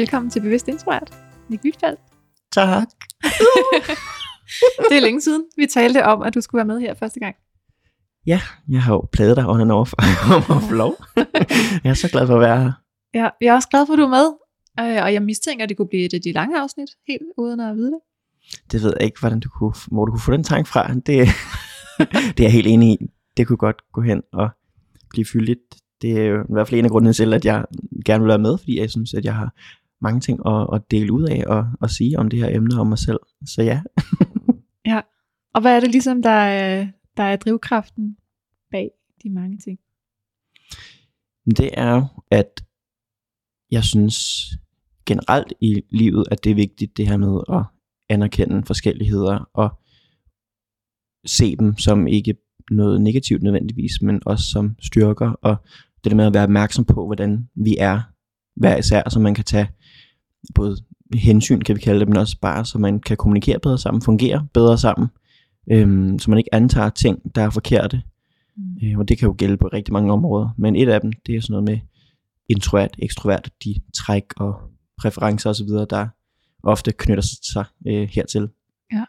Velkommen til Bevidst Introvert, Nick Lydfeldt. Tak. det er længe siden, vi talte om, at du skulle være med her første gang. Ja, jeg har jo pladet dig on and off om at få lov. jeg er så glad for at være her. Ja, jeg er også glad for, at du er med, øh, og jeg mistænker, at det kunne blive et af de lange afsnit, helt uden at vide det. Det ved jeg ikke, hvordan du kunne, hvor du kunne få den tanke fra. Det, det er jeg helt enig i. Det kunne godt gå hen og blive fyldigt. Det er jo i hvert fald en af grundene til, at jeg gerne vil være med, fordi jeg synes, at jeg har mange ting at, at dele ud af og at sige om det her emne om mig selv. Så ja. ja. Og hvad er det ligesom, der er, der er drivkraften bag de mange ting? Det er at jeg synes generelt i livet, at det er vigtigt det her med at anerkende forskelligheder og se dem som ikke noget negativt nødvendigvis, men også som styrker, og det der med at være opmærksom på, hvordan vi er hver især, så man kan tage både hensyn, kan vi kalde det, men også bare, så man kan kommunikere bedre sammen, fungere bedre sammen, øhm, så man ikke antager ting, der er forkerte. Mm. Øh, og det kan jo gælde på rigtig mange områder, men et af dem, det er sådan noget med introvert, ekstrovert, de træk og præferencer osv., der ofte knytter sig øh, hertil. Ja.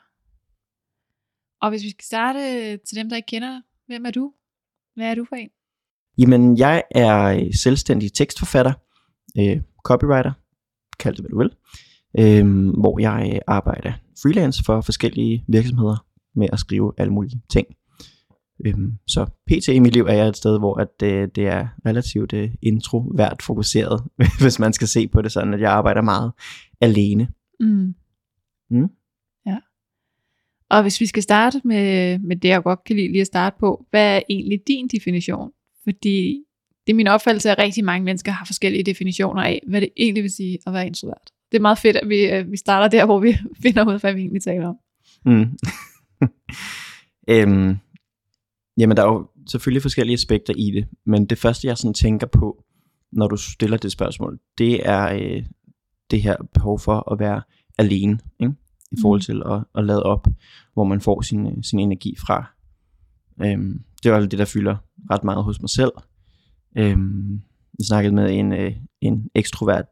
Og hvis vi skal starte til dem, der ikke kender, hvem er du? Hvad er du for en? Jamen, jeg er selvstændig tekstforfatter, øh, copywriter, kald det hvad du vil, øh, hvor jeg arbejder freelance for forskellige virksomheder med at skrive alle mulige ting. Øh, så pt. i mit liv er jeg et sted, hvor at, øh, det er relativt øh, introvert fokuseret, hvis man skal se på det sådan, at jeg arbejder meget alene. Mm. Mm. Ja. Og hvis vi skal starte med, med det, jeg godt kan lide lige at starte på, hvad er egentlig din definition? Fordi det er min opfattelse, at rigtig mange mennesker har forskellige definitioner af, hvad det egentlig vil sige at være introvert. Det er meget fedt, at vi, øh, vi starter der, hvor vi finder ud af, hvad vi egentlig taler om. Mm. øhm, jamen, der er jo selvfølgelig forskellige aspekter i det, men det første, jeg sådan tænker på, når du stiller det spørgsmål, det er øh, det her behov for at være alene, ikke? i forhold mm. til at, at lade op, hvor man får sin, sin energi fra. Øhm, det er jo det, der fylder ret meget hos mig selv. Øhm, jeg snakkede med en, øh, en ekstrovert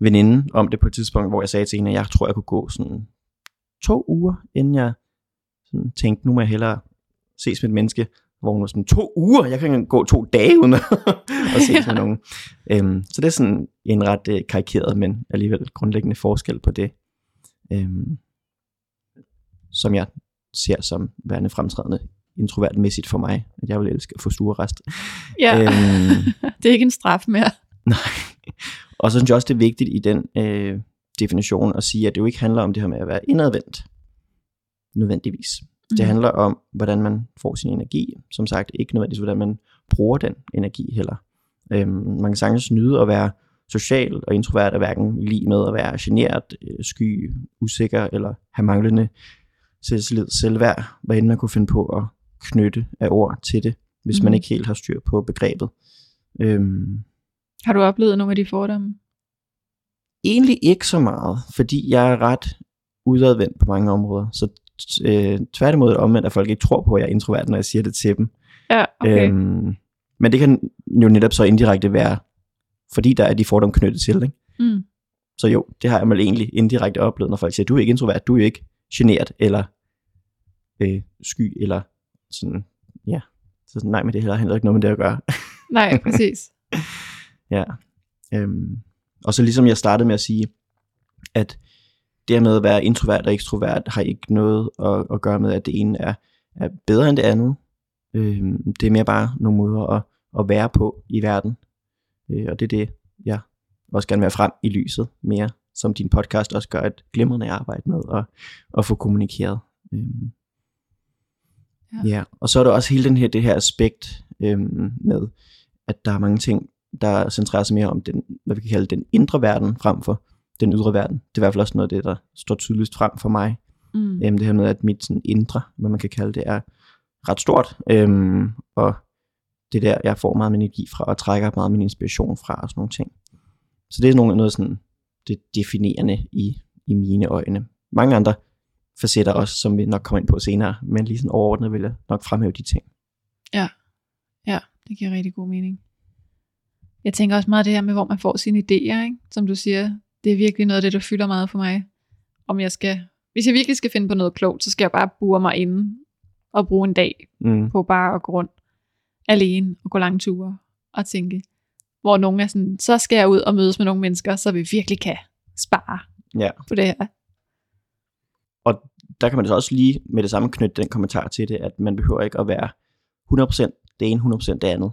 veninde om det på et tidspunkt, hvor jeg sagde til hende, at jeg tror, jeg kunne gå sådan to uger, inden jeg sådan tænkte, nu må jeg hellere ses med et menneske, hvor hun var sådan, to uger, jeg kan gå to dage uden at, ses med nogen. Øhm, så det er sådan en ret øh, karikeret, men alligevel grundlæggende forskel på det, øhm, som jeg ser som værende fremtrædende introvertmæssigt for mig, at jeg vil elske at få stuerrest. Ja, øhm, det er ikke en straf mere. Nej. Og så synes jeg også, det er vigtigt i den øh, definition at sige, at det jo ikke handler om det her med at være indadvendt, nødvendigvis. Mm. Det handler om, hvordan man får sin energi. Som sagt, ikke nødvendigvis, hvordan man bruger den energi heller. Øhm, man kan sagtens nyde at være social og introvert er hverken lige med at være generet, øh, sky, usikker eller have manglende selvtillid, selvværd, hvad end man kunne finde på at knytte af ord til det, hvis mm. man ikke helt har styr på begrebet. Øhm, har du oplevet nogle af de fordomme? Egentlig ikke så meget, fordi jeg er ret udadvendt på mange områder. Så øh, tværtimod omvendt, at folk ikke tror på, at jeg er introvert, når jeg siger det til dem. Ja, okay. Øhm, men det kan jo netop så indirekte være, fordi der er de fordomme knyttet til. Ikke? Mm. Så jo, det har jeg vel egentlig indirekte oplevet, når folk siger, du er ikke introvert, du er ikke generet, eller øh, sky, eller sådan, ja. Så sådan, nej, men det har heller ikke noget med det at gøre. Nej, præcis. ja. Øhm, og så ligesom jeg startede med at sige, at det med at være introvert og ekstrovert har ikke noget at, at gøre med, at det ene er, er bedre end det andet. Øhm, det er mere bare nogle måder at, at være på i verden. Øh, og det er det, jeg også gerne vil være frem i lyset mere, som din podcast også gør et glimrende arbejde med at, at få kommunikeret. Øhm, Ja. ja, og så er der også hele den her, det her aspekt øhm, med, at der er mange ting, der centrerer sig mere om den, hvad vi kan kalde den indre verden, frem for den ydre verden. Det er i hvert fald også noget af det, der står tydeligst frem for mig. Mm. Øhm, det her med, at mit sådan, indre, hvad man kan kalde det, er ret stort. Øhm, og det er der, jeg får meget min energi fra, og trækker meget min inspiration fra, og sådan nogle ting. Så det er noget, noget sådan, det definerende i, i mine øjne. Mange andre facetter også, som vi nok kommer ind på senere, men lige sådan overordnet vil jeg nok fremhæve de ting. Ja, ja, det giver rigtig god mening. Jeg tænker også meget det her med, hvor man får sine idéer, ikke? som du siger, det er virkelig noget af det, der fylder meget for mig. Om jeg skal, hvis jeg virkelig skal finde på noget klogt, så skal jeg bare bure mig inde og bruge en dag Mm. på bare at gå rundt alene og gå lange ture og tænke, hvor nogen er sådan, så skal jeg ud og mødes med nogle mennesker, så vi virkelig kan spare Ja. på det her. Der kan man så også lige med det samme knytte den kommentar til det, at man behøver ikke at være 100% det ene, 100% det andet.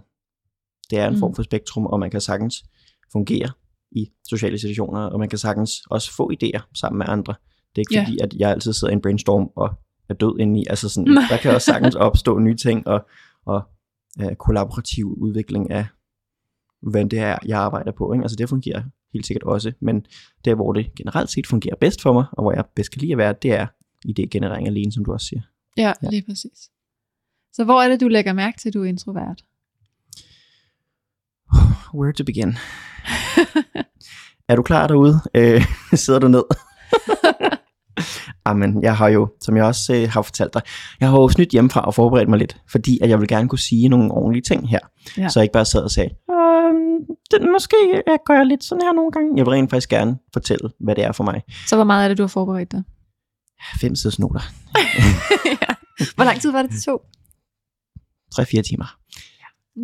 Det er en Mm. form for spektrum, og man kan sagtens fungere i sociale situationer, og man kan sagtens også få idéer sammen med andre. Det er ikke Ja. fordi, at jeg altid sidder i en brainstorm og er død inde i. Altså sådan, der kan også sagtens opstå nye ting, og, og uh, kollaborativ udvikling af, hvad det er, jeg arbejder på. Ikke? Altså det fungerer helt sikkert også, men der, hvor det generelt set fungerer bedst for mig, og hvor jeg bedst kan lide at være, det er idégenerering alene, som du også siger. Ja, Ja. lige præcis. Så hvor er det, du lægger mærke til, at du er introvert? Where to begin? er du klar derude? Øh, sidder du ned? Amen, jeg har jo, som jeg også øh, har fortalt dig, jeg har jo snydt hjemmefra og forberedt mig lidt, fordi at jeg vil gerne kunne sige nogle ordentlige ting her. Ja. Så jeg ikke bare sad og sagde, øhm, det, måske jeg gør jeg lidt sådan her nogle gange. Jeg vil rent faktisk gerne fortælle, hvad det er for mig. Så hvor meget er det, du har forberedt dig? Fem siders noter. ja. Hvor lang tid var det, det tog? 3-4 timer.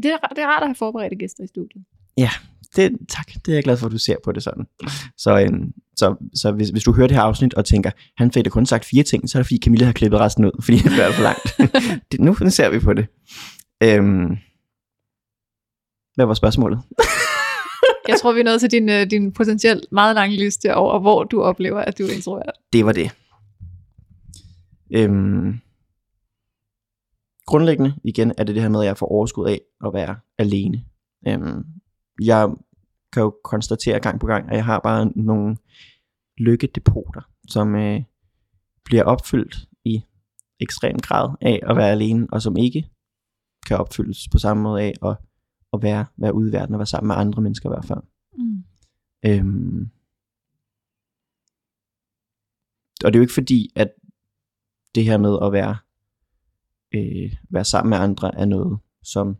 Det er, det er rart at have forberedte gæster i studiet. Det, tak, det er jeg glad for, at du ser på det sådan. Så, øhm, så, så hvis, hvis du hører det her afsnit og tænker, han fik da kun sagt fire ting, så er det fordi Camilla har klippet resten ud, fordi det bliver for langt. det, nu nu ser vi på det. Øhm, hvad var spørgsmålet? Jeg tror, vi er nået til din, øh, din potentielt meget lange liste over, hvor du oplever, at du er introvert. Det var det. Øhm, grundlæggende igen er det det her med, at jeg får overskud af at være alene. Øhm, jeg kan jo konstatere gang på gang, at jeg har bare nogle lykkedepoter, som øh, bliver opfyldt i ekstrem grad af at være alene, og som ikke kan opfyldes på samme måde af at, at være, være ude i verden og være sammen med andre mennesker i hvert fald. Mm. Øhm, og det er jo ikke fordi, at det her med at være, øh, være sammen med andre er noget, som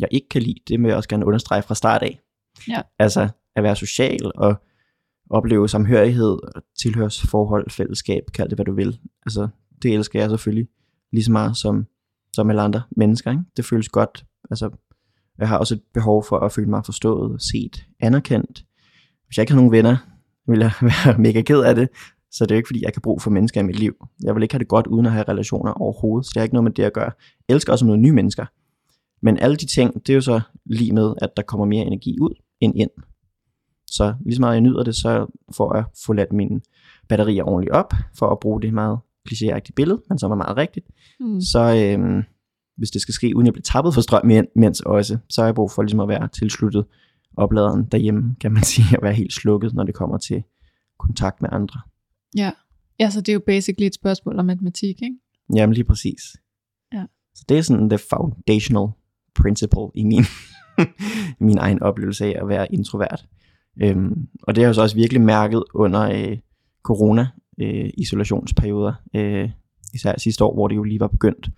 jeg ikke kan lide. Det vil jeg også gerne understrege fra start af. Ja. Altså at være social og opleve samhørighed, tilhørsforhold, fællesskab, kald det hvad du vil. Altså det elsker jeg selvfølgelig lige så meget som, som alle andre mennesker. Ikke? Det føles godt. Altså, jeg har også et behov for at føle mig forstået, set, anerkendt. Hvis jeg ikke har nogen venner, vil jeg være mega ked af det. Så det er jo ikke fordi, jeg kan bruge for mennesker i mit liv. Jeg vil ikke have det godt uden at have relationer overhovedet. Så det har ikke noget med det at gøre. Jeg elsker også møde nye mennesker. Men alle de ting, det er jo så lige med, at der kommer mere energi ud end ind. Så lige så meget jeg nyder det, så får jeg få ladt mine batterier ordentligt op, for at bruge det meget klichéagtige billede, men som er meget rigtigt. Mm. Så øhm, hvis det skal ske, uden jeg bliver tappet for strøm imens også, så har jeg brug for ligesom at være tilsluttet opladeren derhjemme, kan man sige, at være helt slukket, når det kommer til kontakt med andre. Ja. ja, så det er jo basically et spørgsmål om matematik, ikke? Jamen lige præcis. Ja. Så det er sådan the foundational principle i min, min egen oplevelse af at være introvert. Øhm, og det har jeg så også virkelig mærket under øh, corona øh, isolationsperioder, øh, især sidste år, hvor det jo lige var begyndt.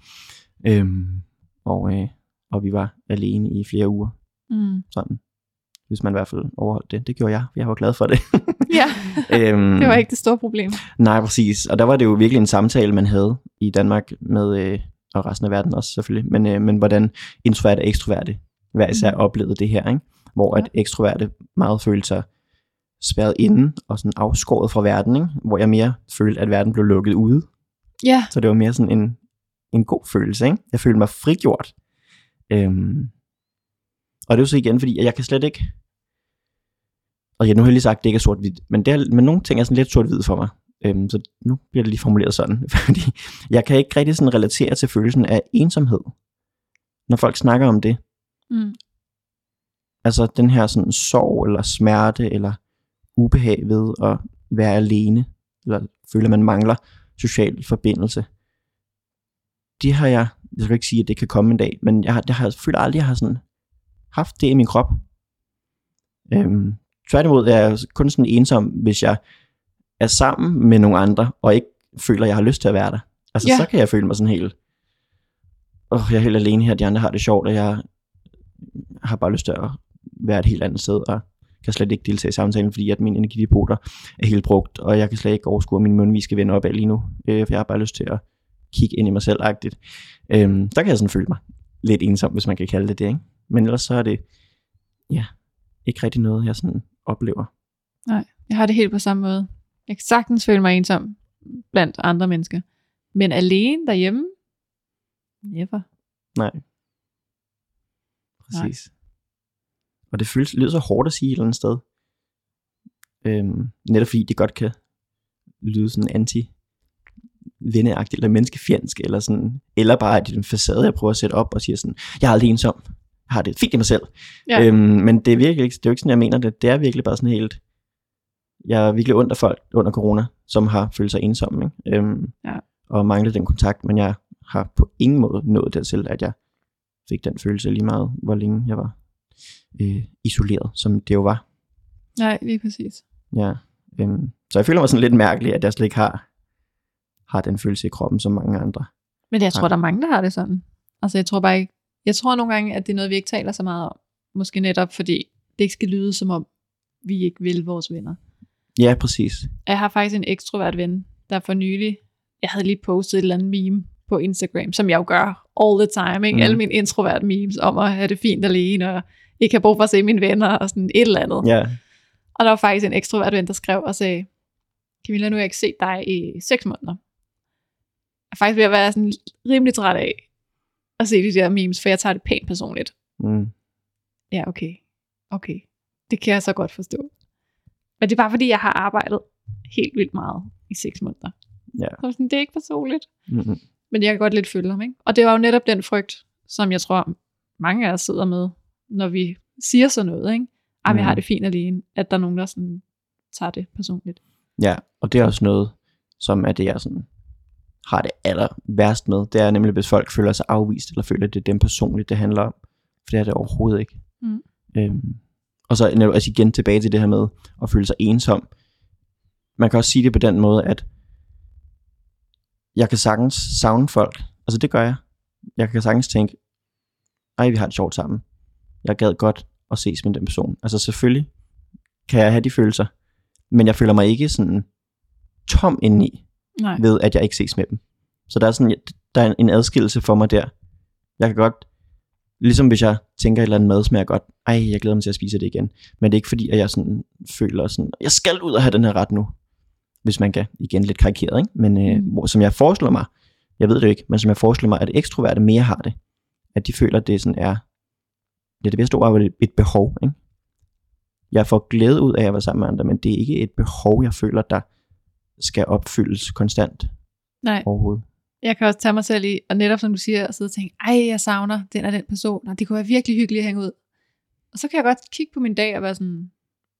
Øhm, og, øh, og vi var alene i flere uger, Mm. sådan. Hvis man i hvert fald overholdt det. Det gjorde jeg. Jeg var glad for det. Ja, øhm, det var ikke det store problem. Nej, præcis. Og der var det jo virkelig en samtale, man havde i Danmark med, øh, og resten af verden også selvfølgelig, men, øh, men hvordan introverte og ekstroverte hver især Mhm. oplevede det her, ikke? hvor at ekstroverte meget følte sig spærret inde og sådan afskåret fra verden, ikke? hvor jeg mere følte, at verden blev lukket ude. Ja, Så det var mere sådan en, en god følelse. Ikke? Jeg følte mig frigjort. Øhm, og det er jo så igen, fordi jeg kan slet ikke... Og ja, nu har jeg lige sagt, at det ikke er sort-hvidt, men, det er, men nogle ting er sådan lidt sort-hvid for mig. Øhm, så nu bliver det lige formuleret sådan, fordi jeg kan ikke rigtig sådan relatere til følelsen af ensomhed. Når folk snakker om det, mm. Altså den her sådan sorg eller smerte eller ubehag ved at være alene, eller føler man mangler social forbindelse. Det har jeg, jeg skal ikke sige, at det kan komme en dag, men jeg, har, det har, jeg føler aldrig, at jeg har sådan haft det i min krop. Øhm, tværtimod er jeg kun sådan ensom, hvis jeg er sammen med nogle andre, og ikke føler, at jeg har lyst til at være der. Altså, Ja. så kan jeg føle mig sådan helt, åh, jeg er helt alene her, de andre har det sjovt, og jeg har bare lyst til at være et helt andet sted, og kan slet ikke deltage i samtalen, fordi at min energidepoter er helt brugt, og jeg kan slet ikke overskue, at min mundvig skal vende op af lige nu, øh, for jeg har bare lyst til at kigge ind i mig selv-agtigt. Øhm, der kan jeg sådan føle mig lidt ensom, hvis man kan kalde det det, ikke? Men ellers så er det, ja, ikke rigtig noget, jeg sådan oplever. Jeg har det helt på samme måde. Jeg kan sagtens føle mig ensom blandt andre mennesker. Men alene derhjemme? Never. Nej. Præcis. Nej. Og det føles, lyder så hårdt at sige et eller andet sted. Øhm, netop fordi det godt kan lyde sådan anti venneagtigt eller menneskefjendsk, eller sådan, eller bare at det er en facade, jeg prøver at sætte op og siger sådan, jeg er aldrig ensom, har det fint i mig selv. Ja. Øhm, men det er virkelig ikke, det er jo ikke sådan, jeg mener det. Det er virkelig bare sådan helt, jeg er virkelig under folk under corona, som har følt sig ensomme, ikke? Øhm, Ja. og manglet den kontakt, men jeg har på ingen måde nået dertil, at jeg fik den følelse lige meget, hvor længe jeg var øh, isoleret, som det jo var. Nej, lige præcis. Ja. Øhm, så jeg føler mig sådan lidt mærkelig, at jeg slet ikke har, har den følelse i kroppen, som mange andre. Men jeg tror, der er mange, der har det sådan. Altså, jeg tror bare ikke... Jeg tror nogle gange, at det er noget, vi ikke taler så meget om. Måske netop, fordi det ikke skal lyde, som om vi ikke vil vores venner. Ja, præcis. Jeg har faktisk en ekstrovert ven, der for nylig... Jeg havde lige postet et eller andet meme på Instagram, som jeg jo gør all the time. Ikke? Mm. Alle mine introvert memes om at have det fint alene, og ikke have brug for at se mine venner, og sådan et eller andet. Ja, Og der var faktisk en ekstrovert ven, der skrev og sagde, Camilla, nu har jeg ikke set dig i seks måneder. Jeg er faktisk ved at være sådan rimelig træt af at se de der memes, for jeg tager det pænt personligt. mm, Ja, okay. Okay. Det kan jeg så godt forstå. Men det er bare fordi, jeg har arbejdet helt vildt meget i seks måneder. Ja. Så sådan, det er ikke personligt. mm, Men jeg kan godt lidt følge ham, ikke? Og det var jo netop den frygt, som jeg tror, mange af os sidder med, når vi siger sådan noget, ikke? Ej, men jeg har Mhm. det fint alene, at der er nogen, der sådan tager det personligt. ja, og det er også noget, som er det, jeg sådan har det aller værst med. Det er nemlig, hvis folk føler sig afvist, eller føler, at det er dem personligt, det handler om. For det er det overhovedet ikke. Mm. Øhm, og så altså igen tilbage til det her med at føle sig ensom. Man kan også sige det på den måde, at jeg kan sagtens savne folk. Altså det gør jeg. Jeg kan sagtens tænke, ej, vi har det sjovt sammen. Jeg gad godt at ses med den person. Altså selvfølgelig kan jeg have de følelser, men jeg føler mig ikke sådan tom indeni Nej. ved, at jeg ikke ses med dem. Så der er sådan, der er en adskillelse for mig der. Jeg kan godt, ligesom hvis jeg tænker et eller andet mad, smager godt, ej, jeg glæder mig til at spise det igen. Men det er ikke fordi, at jeg sådan føler sådan, jeg skal ud og have den her ret nu. Hvis man kan, igen lidt karikeret, ikke? Men øh, Mm. hvor, som jeg forestiller mig, jeg ved det jo ikke, men som jeg forestiller mig, at ekstroverte mere har det. At de føler, at det sådan er, ja, det bedste ord er et behov, ikke? Jeg får glæde ud af at være sammen med andre, men det er ikke et behov, jeg føler, der skal opfyldes konstant Nej. overhovedet. Jeg kan også tage mig selv i, og netop som du siger, sidde og tænke, ej, jeg savner den og den person, og det kunne være virkelig hyggeligt at hænge ud. Og så kan jeg godt kigge på min dag og være sådan,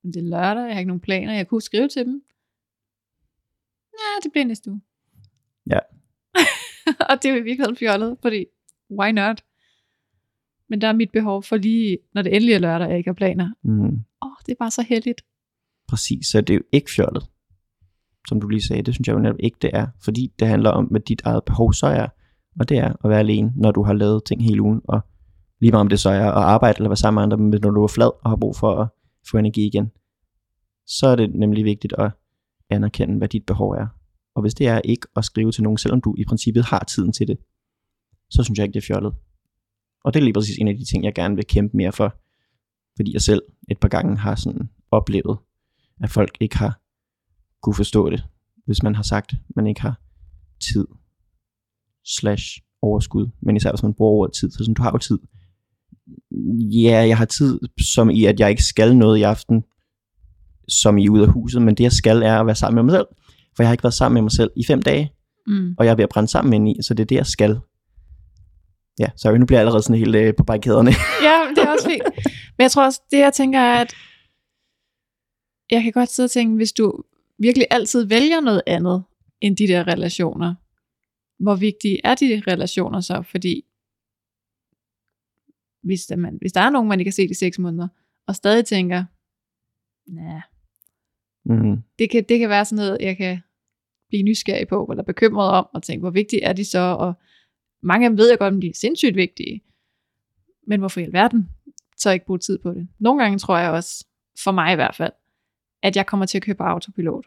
"Men det er lørdag, jeg har ikke nogen planer, jeg kunne skrive til dem. Ja, det bliver næste uge. Ja. og det er jo i virkeligheden fjollet, fordi why not? Men der er mit behov for lige, når det endelig er lørdag, jeg ikke har planer. Mm, Åh, oh, det er bare så heldigt. præcis, så det er jo ikke fjollet, som du lige sagde. Det synes jeg jo netop ikke, det er. Fordi det handler om, hvad dit eget behov så er. Og det er at være alene, når du har lavet ting hele ugen. Og lige meget om det så er at arbejde eller være sammen med andre, men når du er flad og har brug for at få energi igen, så er det nemlig vigtigt at anerkende, hvad dit behov er. Og hvis det er ikke at skrive til nogen, selvom du i princippet har tiden til det, så synes jeg ikke, det er fjollet. Og det er lige præcis en af de ting, jeg gerne vil kæmpe mere for. Fordi jeg selv et par gange har sådan oplevet, at folk ikke har kunne forstå det, hvis man har sagt, man ikke har tid slash overskud. Men især hvis man bruger ordet tid, så sådan, du har jo tid. Ja, jeg har tid, som i, at jeg ikke skal noget i aften, som i ud af huset, men det jeg skal er at være sammen med mig selv. For jeg har ikke været sammen med mig selv i fem dage, Mm. og jeg er ved at brænde sammen ind i, så det er det, jeg skal. Ja, så nu bliver jeg allerede sådan helt øh, på barrikaderne. ja, det er også fint. Men jeg tror også, det jeg tænker er, at jeg kan godt sidde og tænke, hvis du virkelig altid vælger noget andet end de der relationer, hvor vigtige er de relationer så? Fordi hvis der, man, hvis der er nogen, man ikke kan se i seks måneder, og stadig tænker, nej, mm. det, kan, det kan være sådan noget, jeg kan blive nysgerrig på, eller bekymret om, og tænke, hvor vigtige er de så, og mange af dem ved jeg godt, om de er sindssygt vigtige, men hvorfor i alverden så ikke bruge tid på det? Nogle gange tror jeg også, for mig i hvert fald, at jeg kommer til at købe autopilot.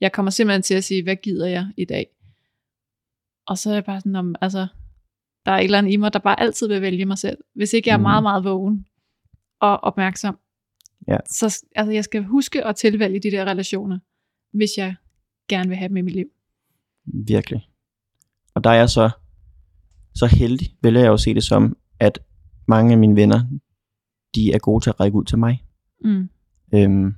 Jeg kommer simpelthen til at sige, hvad gider jeg i dag? Og så er jeg bare sådan, om, altså, der er et eller andet i mig, der bare altid vil vælge mig selv. Hvis ikke jeg er mm. meget, meget vågen og opmærksom, ja. så altså, jeg skal huske at tilvælge de der relationer, hvis jeg gerne vil have dem i mit liv. Virkelig. Og der er jeg så, så heldig, vil jeg jo se det som, at mange af mine venner, de er gode til at række ud til mig. Mm. Øhm,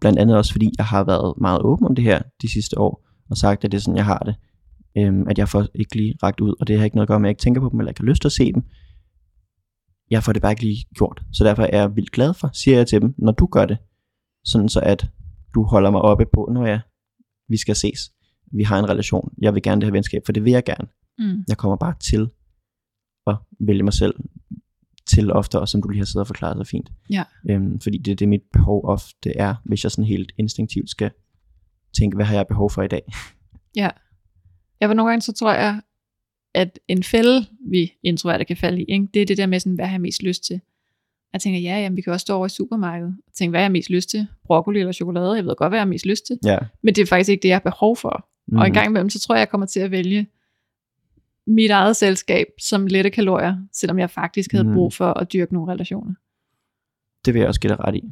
blandt andet også fordi, jeg har været meget åben om det her de sidste år, og sagt, at det er sådan, jeg har det. Øhm, at jeg får ikke lige ragt ud, og det har ikke noget at gøre med, at jeg ikke tænker på dem, eller ikke har lyst til at se dem. Jeg får det bare ikke lige gjort. Så derfor er jeg vildt glad for, siger jeg til dem, når du gør det, sådan så at du holder mig oppe på, når jeg, vi skal ses. Vi har en relation. Jeg vil gerne det her venskab, for det vil jeg gerne. Mm. Jeg kommer bare til at vælge mig selv til ofte, og som du lige har siddet og forklaret så fint. Ja. Øhm, fordi det er det, mit behov ofte er, hvis jeg sådan helt instinktivt skal tænke, hvad har jeg behov for i dag? Ja. Jeg var nogle gange, så tror jeg, at en fælde, vi introverte kan falde i, ikke? det er det der med, sådan, hvad har jeg mest lyst til? Jeg tænker, ja, jamen, vi kan også stå over i supermarkedet og tænke, hvad har jeg mest lyst til? Broccoli eller chokolade? Jeg ved godt, hvad jeg har mest lyst til. Ja. Men det er faktisk ikke det, jeg har behov for. Mm. Og en gang imellem, så tror jeg, jeg kommer til at vælge mit eget selskab som lette kalorier, selvom jeg faktisk havde Mm. brug for at dyrke nogle relationer. Det vil jeg også give dig ret i.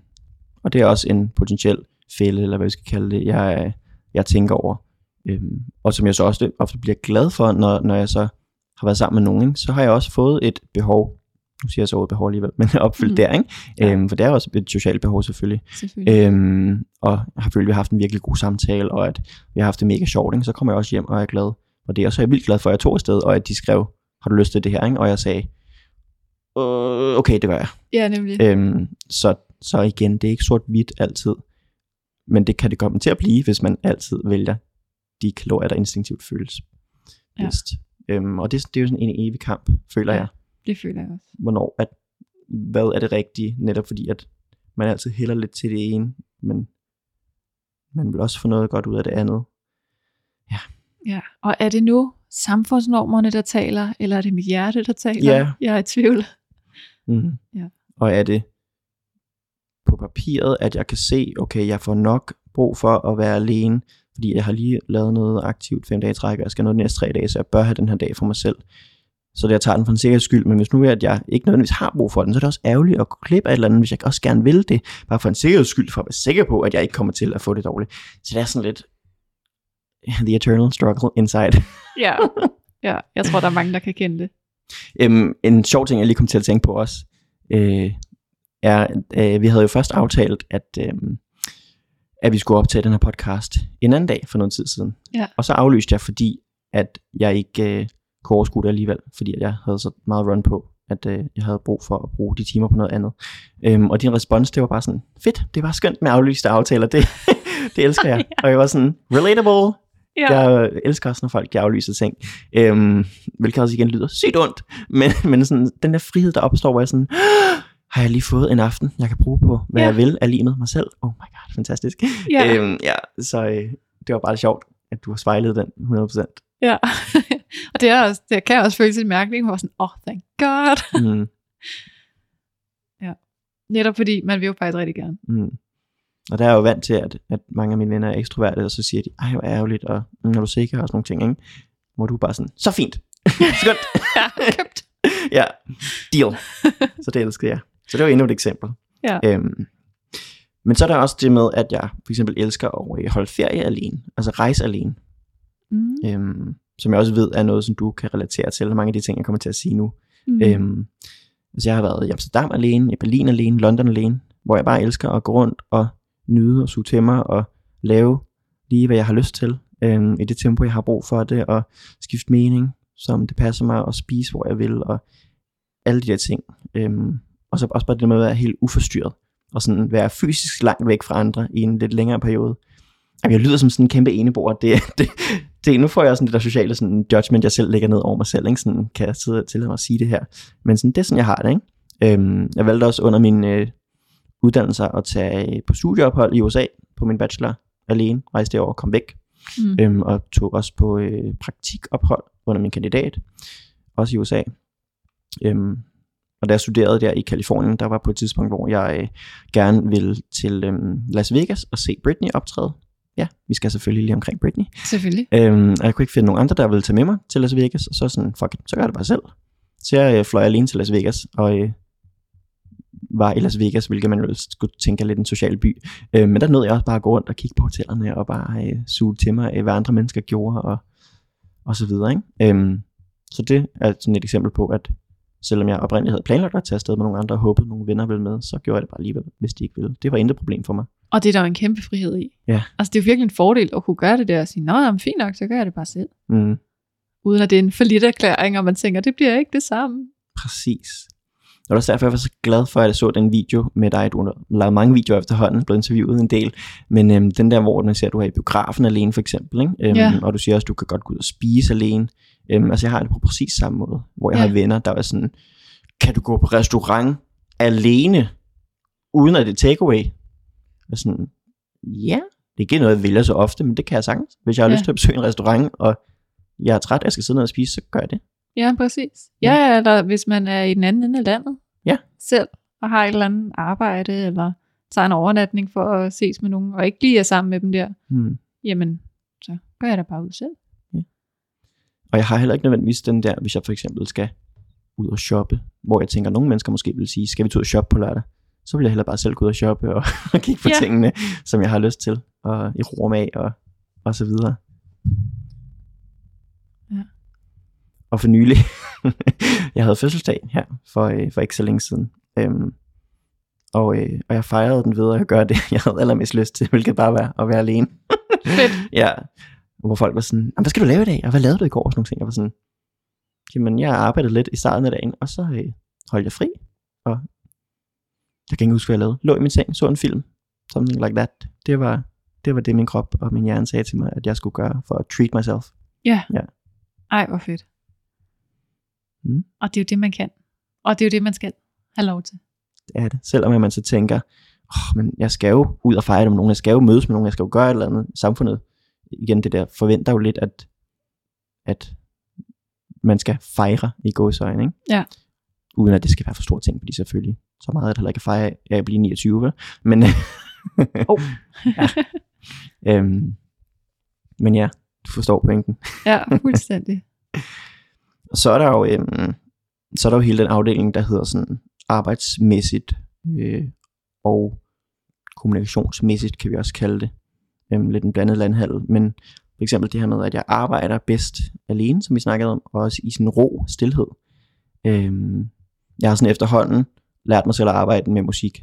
Og det er også en potentiel fælde, eller hvad vi skal kalde det, jeg, jeg tænker over. Øhm, og som jeg så også ofte bliver glad for, når, når jeg så har været sammen med nogen, så har jeg også fået et behov, nu siger jeg så ordet behov alligevel, men opfyldt Mm. mm. der, ikke? Ja. Øhm, for det er også et socialt behov selvfølgelig. Selvfølgelig. Øhm, og jeg har følt, at vi har haft en virkelig god samtale, og at vi har haft det mega sjovt, ikke? så kommer jeg også hjem og er glad det. Og så er jeg vildt glad for, at jeg tog afsted, og at de skrev, har du lyst til det her? Ikke? Og jeg sagde, øh, okay, det gør jeg. ja, nemlig. Øhm, så, så igen, det er ikke sort-hvidt altid. Men det kan det komme til at blive, hvis man altid vælger de kalorier, der instinktivt føles Ja. bedst. Øhm, og det, det er jo sådan en evig kamp, føler Ja. jeg. Det føler jeg også. Hvornår, at, hvad er det rigtige? Netop fordi, at man altid hælder lidt til det ene, men man vil også få noget godt ud af det andet. Ja. Og er det nu samfundsnormerne, der taler, eller er det mit hjerte, der taler? Ja. Jeg er i tvivl. Mm. Ja. Og er det på papiret, at jeg kan se, okay, jeg får nok brug for at være alene, fordi jeg har lige lavet noget aktivt fem dage træk, og jeg skal noget de næste tre dage, så jeg bør have den her dag for mig selv. Så det, jeg tager den for en sikkerheds skyld, men hvis nu er, at jeg ikke nødvendigvis har brug for den, så er det også ærgerligt at glip af et eller andet, hvis jeg også gerne vil det, bare for en sikkerheds skyld, for at være sikker på, at jeg ikke kommer til at få det dårligt. Så det er sådan lidt the eternal struggle inside. Ja. ja, jeg tror, der er mange, der kan kende det. Øhm, en sjov ting, jeg lige kom til at tænke på også, øh, er, øh, vi havde jo først aftalt, at, øh, at vi skulle optage den her podcast en anden dag for noget tid siden. Ja. Og så aflyste jeg, fordi at jeg ikke øh, kunne overskue det alligevel, fordi jeg havde så meget run på, at øh, jeg havde brug for at bruge de timer på noget andet. Øhm, og din respons, det var bare sådan, fedt, det var skønt med aflyste aftaler, det, det elsker jeg. Og jeg var sådan, relatable, Ja. jeg elsker også, når folk aflyser ting. Øhm, hvilket også igen lyder sygt ondt. Men, men sådan, den der frihed, der opstår, hvor jeg sådan, har jeg lige fået en aften, jeg kan bruge på, hvad Ja. ja. jeg vil af lige med mig selv. Oh my god, fantastisk. Ja. Øhm, ja så øh, det var bare sjovt, at du har spejlet den 100%. ja. og det, er også, det kan også føles lidt mærkeligt, hvor sådan, oh, thank god. Mm, Netop fordi, man vil jo faktisk rigtig gerne. mm. Og der er jeg jo vant til, at, at mange af mine venner er ekstroverte, og så siger de, ej, hvor ærgerligt, og mm, er du sikker, og sådan nogle ting, ikke? Hvor du bare sådan, så fint, skønt, Ja, købt. ja, deal. Så det elskede jeg. Så det var endnu et eksempel. Ja. Øhm, men så er der også det med, at jeg for eksempel elsker at øh, holde ferie alene, altså rejse alene, Mm. øhm, som jeg også ved er noget, som du kan relatere til, mange af de ting, jeg kommer til at sige nu. Mm. Øhm, altså jeg har været i Amsterdam alene, i Berlin alene, London alene, hvor jeg bare elsker at gå rundt og nyde og suge til mig og lave lige, hvad jeg har lyst til, øh, i det tempo, jeg har brug for det, og skifte mening, som det passer mig, og spise, hvor jeg vil, og alle de der ting. Øh, og så også bare det med at være helt uforstyrret, og sådan være fysisk langt væk fra andre i en lidt længere periode. Jamen, jeg lyder som sådan en kæmpe enebord. Det, det, det, nu får jeg sådan det der sociale sådan judgment, jeg selv lægger ned over mig selv. Ikke? Sådan, kan jeg sidde til at sige det her. Men sådan, det er sådan, jeg har det. Ikke? Øhm, jeg valgte også under min øh, uddannelse at tage på studieophold i USA på min bachelor alene. Rejste derover og kom væk. Mm. Øhm, og tog også på øh, praktikophold under min kandidat. Også i USA. Øhm, og da jeg studerede der i Kalifornien, der var på et tidspunkt, hvor jeg øh, gerne ville til øh, Las Vegas og se Britney optræde. Ja, vi skal selvfølgelig lige omkring Britney. Selvfølgelig. Øhm, og jeg kunne ikke finde nogen andre, der ville tage med mig til Las Vegas, og så sådan, fuck it, så gør jeg det bare selv. Så jeg øh, fløj alene til Las Vegas, og øh, var i Las Vegas, hvilket man jo skulle tænke er lidt en social by. Øh, men der nåede jeg også bare at gå rundt og kigge på hotellerne, og bare øh, suge til mig, øh, hvad andre mennesker gjorde, og, og så videre. Ikke? Øhm, så det er sådan et eksempel på, at selvom jeg oprindeligt havde planlagt at tage afsted med nogle andre, og håbede, nogle venner ville med, så gjorde jeg det bare alligevel, hvis de ikke ville. Det var intet problem for mig. Og det er der jo en kæmpe frihed i. Ja. Altså det er jo virkelig en fordel at kunne gøre det der og sige, nå, jamen, fint nok, så gør jeg det bare selv. Mm. Uden at det er en forlidt erklæring, og man tænker, det bliver ikke det samme. Præcis. Og det er også derfor, jeg var så glad for, at jeg så den video med dig. Du har lavet mange videoer efterhånden, blevet interviewet en del. Men øhm, den der, hvor man ser, at du er i biografen alene for eksempel. Ikke? Øhm, Ja. Og du siger også, at du kan godt gå ud og spise alene. Øhm, altså jeg har det på præcis samme måde. Hvor jeg Ja. har venner, der er sådan, kan du gå på restaurant alene, uden at det er takeaway? Og sådan, ja, det er ikke noget, jeg vælger så ofte, men det kan jeg sagtens. Hvis jeg har Ja. lyst til at besøge en restaurant, og jeg er træt, jeg skal sidde ned og spise, så gør jeg det. Ja, præcis. Ja, eller hvis man er i den anden ende af landet. Ja. Selv, og har et eller andet arbejde, eller tager en overnatning for at ses med nogen, og ikke lige er sammen med dem der, Hmm. jamen, så gør jeg da bare ud selv. Og jeg har heller ikke nødvendigvis den der, hvis jeg for eksempel skal ud og shoppe, hvor jeg tænker, at nogle mennesker måske vil sige, skal vi tage ud og shoppe på lørdag? Så vil jeg heller bare selv gå ud og shoppe og, og kigge på Ja. tingene, som jeg har lyst til, og i ro med og, og så videre. Ja. Og for nylig, jeg havde fødselsdag her for, øh, for ikke så længe siden. Øhm, og, øh, og jeg fejrede den ved at gøre det, jeg havde allermest lyst til, hvilket bare var at være alene. Fedt. Ja, hvor folk var sådan, "Jamen, hvad skal du lave i dag? Og hvad lavede du i går? Og sådan nogle ting. Jeg var sådan, jamen jeg arbejdede lidt i starten af dagen, og så øh, holdt jeg fri. Og jeg kan ikke huske, hvad jeg lavede. Lå i min seng, så en film. Something like that. Det var, det var det, min krop og min hjerne sagde til mig, at jeg skulle gøre for at treat myself. Ja. Ja. Ej, hvor fedt. Mm. Og det er jo det, man kan. Og det er jo det, man skal have lov til. Det er det. Selvom man så tænker, oh, men jeg skal jo ud og fejre det med nogen, jeg skal jo mødes med nogen, jeg skal jo gøre et eller andet. Samfundet, igen det der, forventer jo lidt, at, at man skal fejre i gåsøjne, ikke? Ja. Uden at det skal være for store ting, fordi selvfølgelig, så meget det heller ikke at fejre af at blive 29, vel? Men, Oh. ja. øhm, men ja, du forstår pointen. Ja, fuldstændig. Så er der jo, øhm, så er der jo hele den afdeling, der hedder sådan arbejdsmæssigt øh, og kommunikationsmæssigt, kan vi også kalde det. Øhm, lidt en blandet landhandel. Men for eksempel det her med, at jeg arbejder bedst alene, som vi snakkede om, og også i sådan ro, stillhed. Øhm, jeg har sådan efterhånden lært mig selv at arbejde med musik.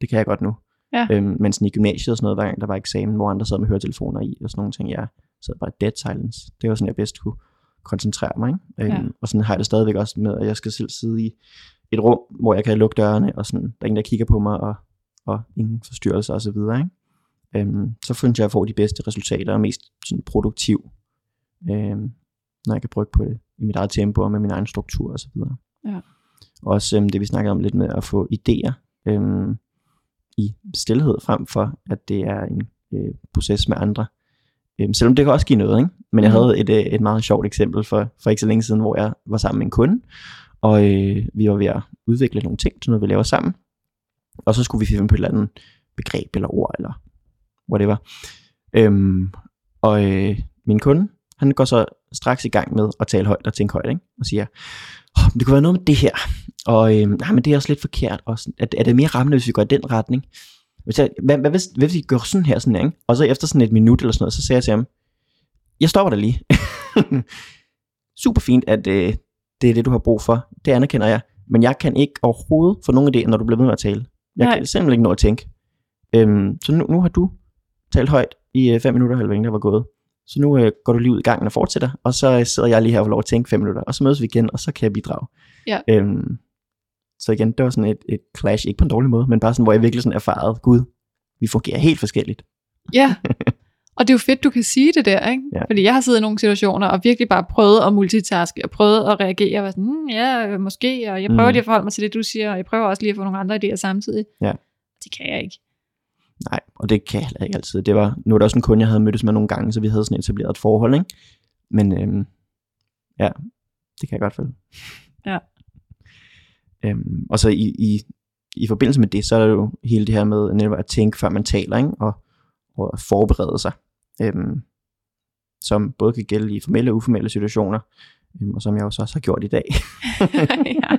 Det kan jeg godt nu. Ja. Øhm, men sådan i gymnasiet og sådan noget, hver gang der var eksamen, hvor andre sad med høretelefoner i og sådan nogle ting, jeg sad bare dead silence. Det var sådan, jeg bedst kunne koncentrere mig. Ikke? Ja. Øhm, og sådan har jeg det stadigvæk også med, at jeg skal selv sidde i et rum, hvor jeg kan lukke dørene, og sådan, der er ingen, der kigger på mig, og, og ingen forstyrrelser osv. Ikke? Øhm, så synes jeg, at jeg får de bedste resultater, og mest sådan produktiv, øhm, når jeg kan brygge på det i mit eget tempo, og med min egen struktur osv. Ja. Også øhm, det, vi snakkede om lidt med at få idéer øhm, i stillhed, frem for, at det er en øh, proces med andre. Øhm, selvom det kan også give noget, ikke? Men jeg Mhm. havde et, øh, et meget sjovt eksempel for, for ikke så længe siden, hvor jeg var sammen med en kunde, og øh, vi var ved at udvikle nogle ting til noget, vi laver sammen. Og så skulle vi finde på et eller andet begreb eller ord, eller whatever. Øhm, og øh, min kunde, han går så straks i gang med at tale højt og tænke højt, ikke? og siger, oh, det kunne være noget med det her, og øh, nej, men det er også lidt forkert, og sådan, er, er det mere rammende, hvis vi går i den retning? Hvis jeg, hvad, hvad, hvis, hvad hvis vi gør sådan her, sådan her, ikke? Og så efter sådan et minut eller sådan noget, så sagde jeg til ham, jeg stopper dig lige. Super fint, at øh, det er det, du har brug for. Det anerkender jeg. Men jeg kan ikke overhovedet få nogen idé, når du bliver ved med at tale. Jeg Nej. kan simpelthen ikke nå at tænke. Øhm, så nu, nu har du talt højt i øh, fem minutter, hvad der var gået. så nu øh, går du lige ud i gangen og fortsætter, og så øh, sidder jeg lige her og får lov at tænke fem minutter, og så mødes vi igen, og så kan jeg bidrage. Ja. Øhm, så igen, det var sådan et, et clash, ikke på en dårlig måde, men bare sådan, hvor jeg virkelig sådan erfarede, gud, vi fungerer helt forskelligt. Ja, og det er jo fedt, du kan sige det der, ikke? Ja. Fordi jeg har siddet i nogle situationer og virkelig bare prøvet at multitaske, og prøvet at reagere, og være sådan, mm, ja, måske, og jeg prøver Mm. lige at forholde mig til det, du siger, og jeg prøver også lige at få nogle andre idéer samtidig. Ja. Det kan jeg ikke. Nej, og det kan jeg heller ikke altid. Det var, nu er det også en kunde, jeg havde mødtes med nogle gange, så vi havde sådan etableret et forhold, ikke? Men øhm, ja, det kan jeg godt føle. Ja. Øhm, og så i, i, i forbindelse med det, så er der jo hele det her med netop at tænke, før man taler, ikke? Og, og forberede sig. Øhm, som både kan gælde i formelle og uformelle situationer, øhm, og som jeg også også har gjort i dag. ja.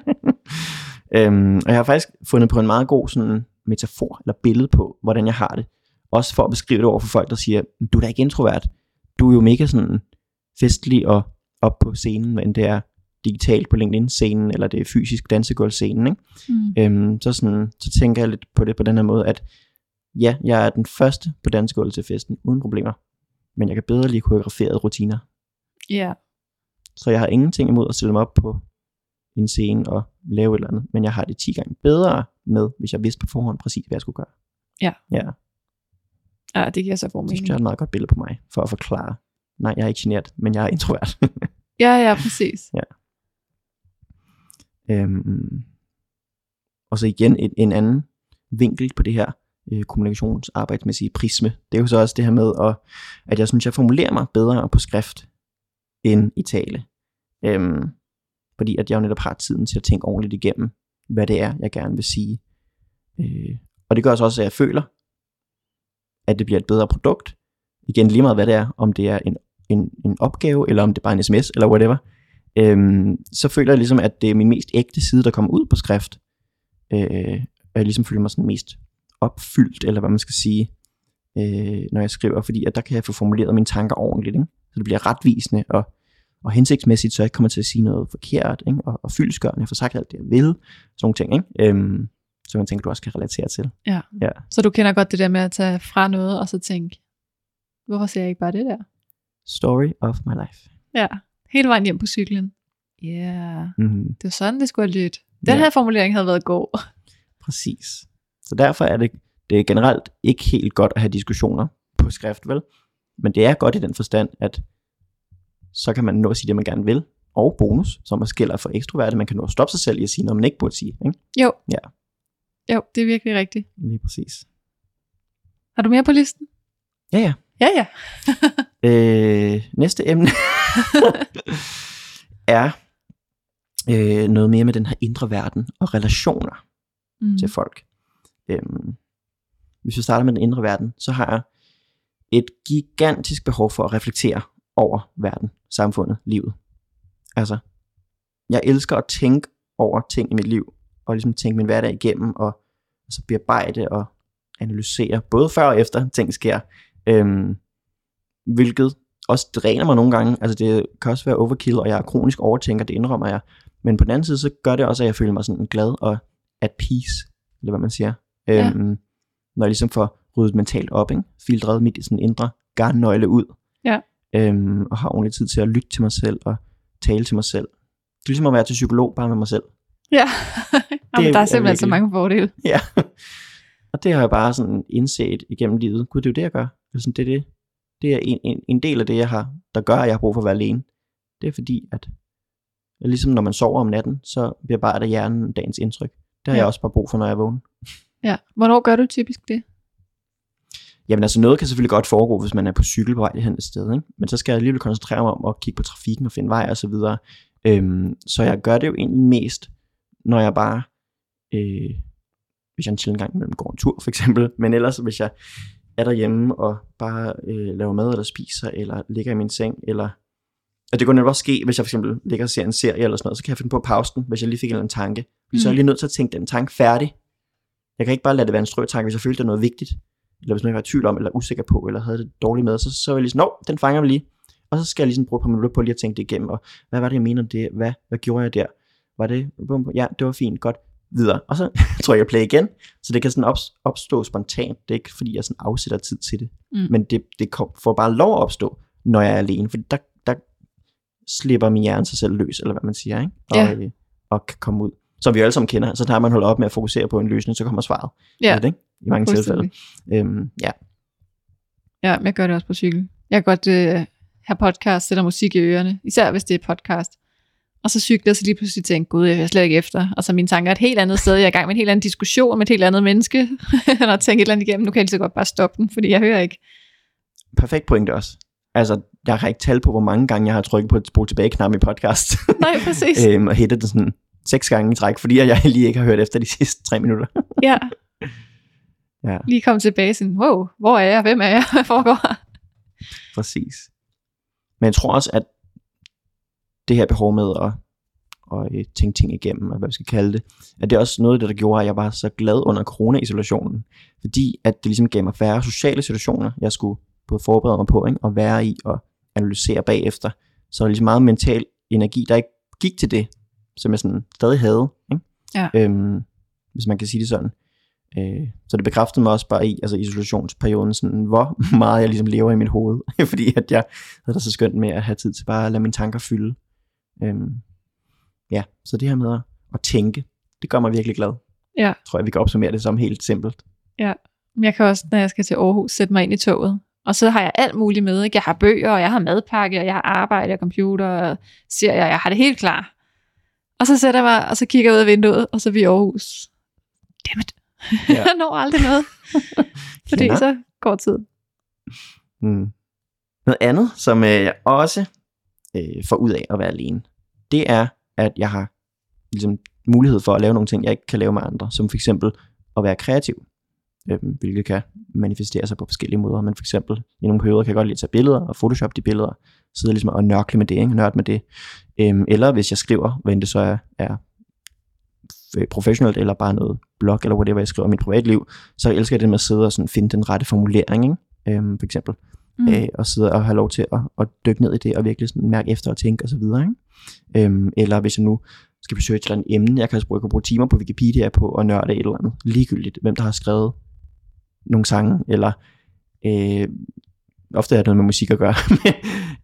øhm, og jeg har faktisk fundet på en meget god sådan, metafor eller billede på, hvordan jeg har det. Også for at beskrive det over for folk, der siger, du er da ikke introvert. Du er jo mega sådan festlig og op på scenen, men det er digitalt på LinkedIn-scenen, eller det er fysisk dansegulvscenen. Ikke? Mm. Øhm, så, sådan, så tænker jeg lidt på det på den her måde, at ja, jeg er den første på dansegulvet til festen, uden problemer. Men jeg kan bedre lide koreograferede rutiner. ja. Så jeg har ingenting imod at stille mig op på en scene og lave et eller andet. Men jeg har det 10 gange bedre med, hvis jeg vidste på forhånd præcis, hvad jeg skulle gøre. Ja. Ja, ja, det giver så god det synes mening. jeg er et meget godt billede på mig, for at forklare. Nej, jeg er ikke generet, men jeg er introvert. Ja, ja, præcis. øhm, og så igen et, en anden vinkel på det her øh, kommunikationsarbejdsmæssige prisme. Det er jo så også det her med, at, at jeg synes, jeg formulerer mig bedre på skrift end i tale. Øhm, fordi at jeg jo netop har tiden til at tænke ordentligt igennem, hvad det er, jeg gerne vil sige. Øh, og det gør så også, at jeg føler, at det bliver et bedre produkt. Igen lige meget, hvad det er, om det er en, en, en opgave, eller om det er bare en sms, eller whatever. Øhm, så føler jeg ligesom, at det er min mest ægte side, der kommer ud på skrift. Øh, og jeg ligesom føler mig sådan mest opfyldt, eller hvad man skal sige, øh, når jeg skriver, fordi at der kan jeg få formuleret mine tanker ordentligt, ikke? så det bliver retvisende og, og hensigtsmæssigt, så jeg ikke kommer til at sige noget forkert, ikke? Og, og fyldskørende, jeg får sagt alt det, jeg vil, sådan nogle ting, ikke? Øhm, som jeg tænker, du også kan relatere til. Ja. Ja. Så du kender godt det der med at tage fra noget, og så tænke, hvorfor ser jeg ikke bare det der? Story of my life. Ja, hele vejen hjem på cyklen. Ja, yeah. Mm-hmm. det var sådan, det skulle have lyttet. Den Ja. her formulering havde været god. Præcis. Så derfor er det, det er generelt ikke helt godt at have diskussioner på skrift, vel? Men det er godt i den forstand, at så kan man nå at sige det, man gerne vil, og bonus, som er skiller for ekstroverte, man kan nå at stoppe sig selv i at sige noget, man ikke burde sige. Ikke? Jo. Ja. Jo, det er virkelig rigtigt. Lige præcis. Har du mere på listen? Ja, ja. Ja, ja. Øh, næste emne er øh, noget mere med den her indre verden og relationer Mm. til folk. Øhm, hvis vi starter med den indre verden, så har jeg et gigantisk behov for at reflektere over verden, samfundet, livet. Altså, jeg elsker at tænke over ting i mit liv, og ligesom tænke min hverdag igennem, og altså bearbejde og analysere, både før og efter ting sker, øhm, hvilket også dræner mig nogle gange, altså det kan også være overkill, og jeg er kronisk overtænker, det indrømmer jeg, men på den anden side, så gør det også, at jeg føler mig sådan glad og at peace, eller hvad man siger, Ja. øhm, når jeg ligesom får ryddet mentalt op, ikke? filtreret mit sådan indre garnnøgle ud, Ja. øhm, og har ordentlig tid til at lytte til mig selv, og tale til mig selv. Det er ligesom at være til psykolog, bare med mig selv. Ja, Jamen, er- der er er simpelthen så virkelig- mange fordele. Ja. og det har jeg bare sådan indset igennem livet. Gud, det er jo det, jeg gør. Sådan, det, er det. det er en, en, en del af det, jeg har, der gør, at jeg har brug for at være alene. Det er fordi, at ligesom når man sover om natten, så bearbejder hjernen dagens indtryk. Det har Ja. jeg også bare brug for, når jeg vågner. Ja. Hvornår gør du typisk det? Jamen altså noget kan selvfølgelig godt foregå, hvis man er på cykel på vej hen et sted, ikke? men så skal jeg alligevel koncentrere mig om at kigge på trafikken og finde vej og så videre. Øhm, så jeg gør det jo egentlig mest, når jeg bare, øh, hvis jeg en sjældent gang imellem går en tur for eksempel, men ellers hvis jeg er derhjemme og bare øh, laver mad eller spiser, eller ligger i min seng, eller og det kunne netop også ske, hvis jeg for eksempel ligger og ser en serie eller sådan noget, så kan jeg finde på at pause den, hvis jeg lige fik en eller anden tanke. Fordi så er jeg Mm. lige nødt til at tænke den tanke færdig. Jeg kan ikke bare lade det være en strøtanke, hvis jeg følte, det er noget vigtigt eller hvis man var i tvivl om, eller usikker på, eller havde det dårligt med, så, så var jeg lige sådan, Nå, den fanger vi lige. Og så skal jeg lige sådan bruge et par minutter på lige at tænke det igennem, og hvad var det, jeg mener om det? Hvad, hvad gjorde jeg der? Var det, bum, ja, det var fint, godt, videre. Og så trykker jeg play igen, så det kan sådan op, opstå spontant. Det er ikke, fordi jeg sådan afsætter tid til det. Mm. Men det, det kom, får bare lov at opstå, når jeg er alene. For der, der slipper min hjerne sig selv løs, eller hvad man siger, ikke? Og, Ja. øh, og kan komme ud. Som vi alle sammen kender. Så tager man holder op med at fokusere på en løsning, så kommer svaret. Ja, Lidt, ikke? I mange tilfælde. Øhm, ja, Ja, jeg gør det også på cykel. Jeg kan godt øh, have podcast, sætter musik i ørerne, især hvis det er podcast. Og så cykler jeg så lige pludselig tænker, gud, jeg er slet ikke efter. Og så mine tanker er et helt andet sted. Jeg er i gang med en helt anden diskussion med et helt andet menneske. og har tænkt et eller andet igennem. Nu kan jeg lige så godt bare stoppe den, fordi jeg hører ikke. perfekt pointe også. Altså, jeg har ikke tal på, hvor mange gange jeg har trykket på et spol tilbage knap i podcast. Nej, præcis. øhm, og hættet den sådan seks gange i træk, fordi jeg lige ikke har hørt efter de sidste tre minutter. ja, ja, lige komme tilbage sådan, wow, hvor er jeg? Hvem er jeg? Hvad foregår præcis. Men jeg tror også, at det her behov med at, at øh, tænke ting igennem, og hvad vi skal kalde det, at det er også noget af det, der gjorde, at jeg var så glad under corona-isolationen. Fordi at det ligesom gav mig færre sociale situationer, jeg skulle både forberede mig på, ikke? og være i og analysere bagefter. Så der er ligesom meget mental energi, der ikke gik til det, som jeg sådan stadig havde. Ikke? Ja. Øhm, hvis man kan sige det sådan. Øh, så det bekræftede mig også bare i altså isolationsperioden, sådan, hvor meget jeg ligesom lever i mit hoved. Fordi at jeg havde det så skønt med at have tid til bare at lade mine tanker fylde. Øhm, ja, så det her med at, at tænke, det gør mig virkelig glad. Ja. Tror jeg, vi kan opsummere det som helt simpelt. Men jeg kan også, når jeg skal til Aarhus, sætte mig ind i toget. Og så har jeg alt muligt med. Ikke? Jeg har bøger, og jeg har madpakke, og jeg har arbejde, og computer, og serier. Jeg har det helt klar. Og så sætter jeg mig, og så kigger jeg ud af vinduet, og så er vi i Aarhus. Dammit. Ja. Ja. jeg når aldrig noget. Fordi Kender. så går tiden. Mm. Noget andet, som øh, jeg også øh, får ud af at være alene, det er, at jeg har ligesom, mulighed for at lave nogle ting, jeg ikke kan lave med andre, som for eksempel at være kreativ, øh, hvilket kan manifestere sig på forskellige måder, men for eksempel i nogle perioder kan jeg godt lide at tage billeder og photoshop de billeder, sidde ligesom og nørkle med det, ikke? nørde med det, øh, eller hvis jeg skriver, hvad end det så er, er øh, professionelt, eller bare noget blog, eller whatever, jeg skriver om mit privatliv, så elsker jeg det med at sidde og sådan finde den rette formulering, ikke? Øhm, for eksempel. Mm. øh, og sidde og have lov til at, at dykke ned i det, og virkelig sådan mærke efter og tænke osv. Ikke? Øhm, eller hvis jeg nu skal besøge et eller andet emne, jeg kan, bruge, jeg kan bruge timer på Wikipedia på at nørde et eller andet, ligegyldigt, hvem der har skrevet nogle sange, eller øh, ofte er det noget med musik at gøre, med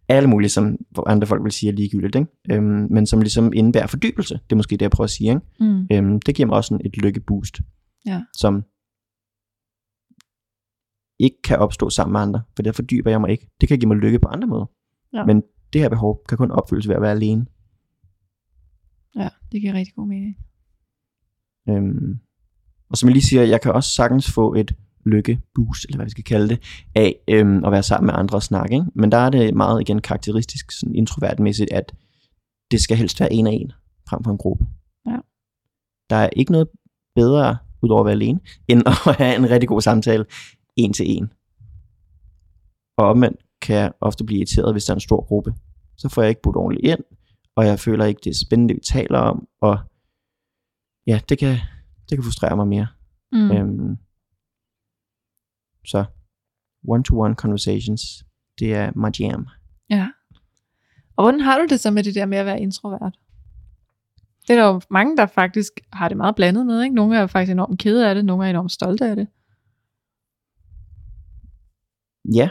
alle mulige, som andre folk vil sige er ligegyldigt, ikke? Øhm, men som ligesom indebærer fordybelse, det er måske det, jeg prøver at sige, ikke? Mm. Øhm, det giver mig også sådan et lykkeboost, Ja. som ikke kan opstå sammen med andre, for der fordyber jeg mig ikke. Det kan give mig lykke på andre måder. Ja. Men det her behov kan kun opfyldes ved at være alene. Ja, det giver rigtig god mening. Øhm, og som jeg lige siger, jeg kan også sagtens få et lykkeboost, eller hvad vi skal kalde det, af øhm, at være sammen med andre og snakke. Ikke? Men der er det meget igen karakteristisk, sådan introvertmæssigt, at det skal helst være en af en, frem for en gruppe. Ja. Der er ikke noget bedre, udover at være alene, end at have en rigtig god samtale en til en. Og omvendt kan jeg ofte blive irriteret, hvis der er en stor gruppe. Så får jeg ikke budt ordentligt ind, og jeg føler ikke, det er spændende, vi taler om, og ja, det kan, det kan frustrere mig mere. Mm. Øhm, så one-to-one conversations, det er my jam. Ja. Og hvordan har du det så med det der med at være introvert? Det er der jo mange, der faktisk har det meget blandet med. Ikke? Nogle er faktisk enormt kede af det, nogle er enormt stolte af det. Ja.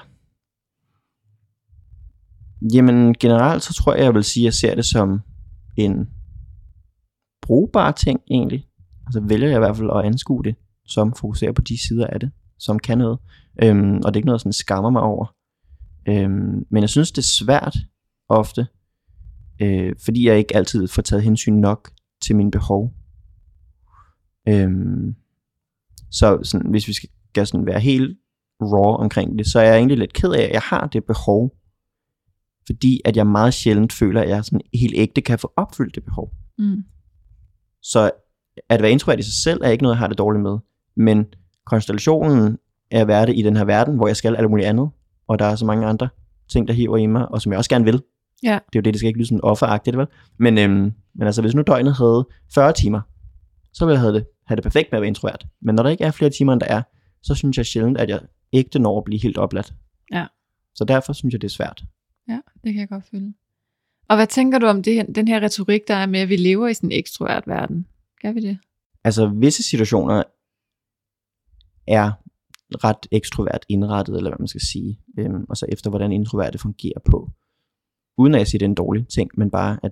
Jamen generelt så tror jeg, jeg vil sige, at jeg ser det som en brugbar ting egentlig. Altså vælger jeg i hvert fald at anskue det, som fokuserer på de sider af det, som kan noget. Øhm, og det er ikke noget, jeg sådan skammer mig over. Øhm, men jeg synes, det er svært ofte, øh, fordi jeg ikke altid får taget hensyn nok til mine behov. Øhm, så sådan, hvis vi skal, skal sådan være helt raw omkring det, så er jeg egentlig lidt ked af, at jeg har det behov, fordi at jeg meget sjældent føler, at jeg sådan helt ægte kan få opfyldt det behov. Mm. Så at være introvert i sig selv er ikke noget, jeg har det dårligt med, men konstellationen er at være det i den her verden, hvor jeg skal alt muligt andet, og der er så mange andre ting, der hiver i mig, og som jeg også gerne vil. Ja. Det er jo det, det skal ikke lyde sådan offeragtigt, vel? Men, øhm, men altså, hvis nu døgnet havde 40 timer, så ville jeg have det, have det perfekt med at være introvert. Men når der ikke er flere timer, end der er, så synes jeg sjældent, at jeg ægte når at blive helt opladt. Ja. Så derfor synes jeg, det er svært. Ja, det kan jeg godt føle. Og hvad tænker du om det, her- den her retorik, der er med, at vi lever i sådan en ekstrovert verden? Gør vi det? Altså, visse situationer er ret ekstrovert indrettet, eller hvad man skal sige, øhm, og så efter hvordan introverte fungerer på. Uden at jeg siger, det er en dårlig ting, men bare at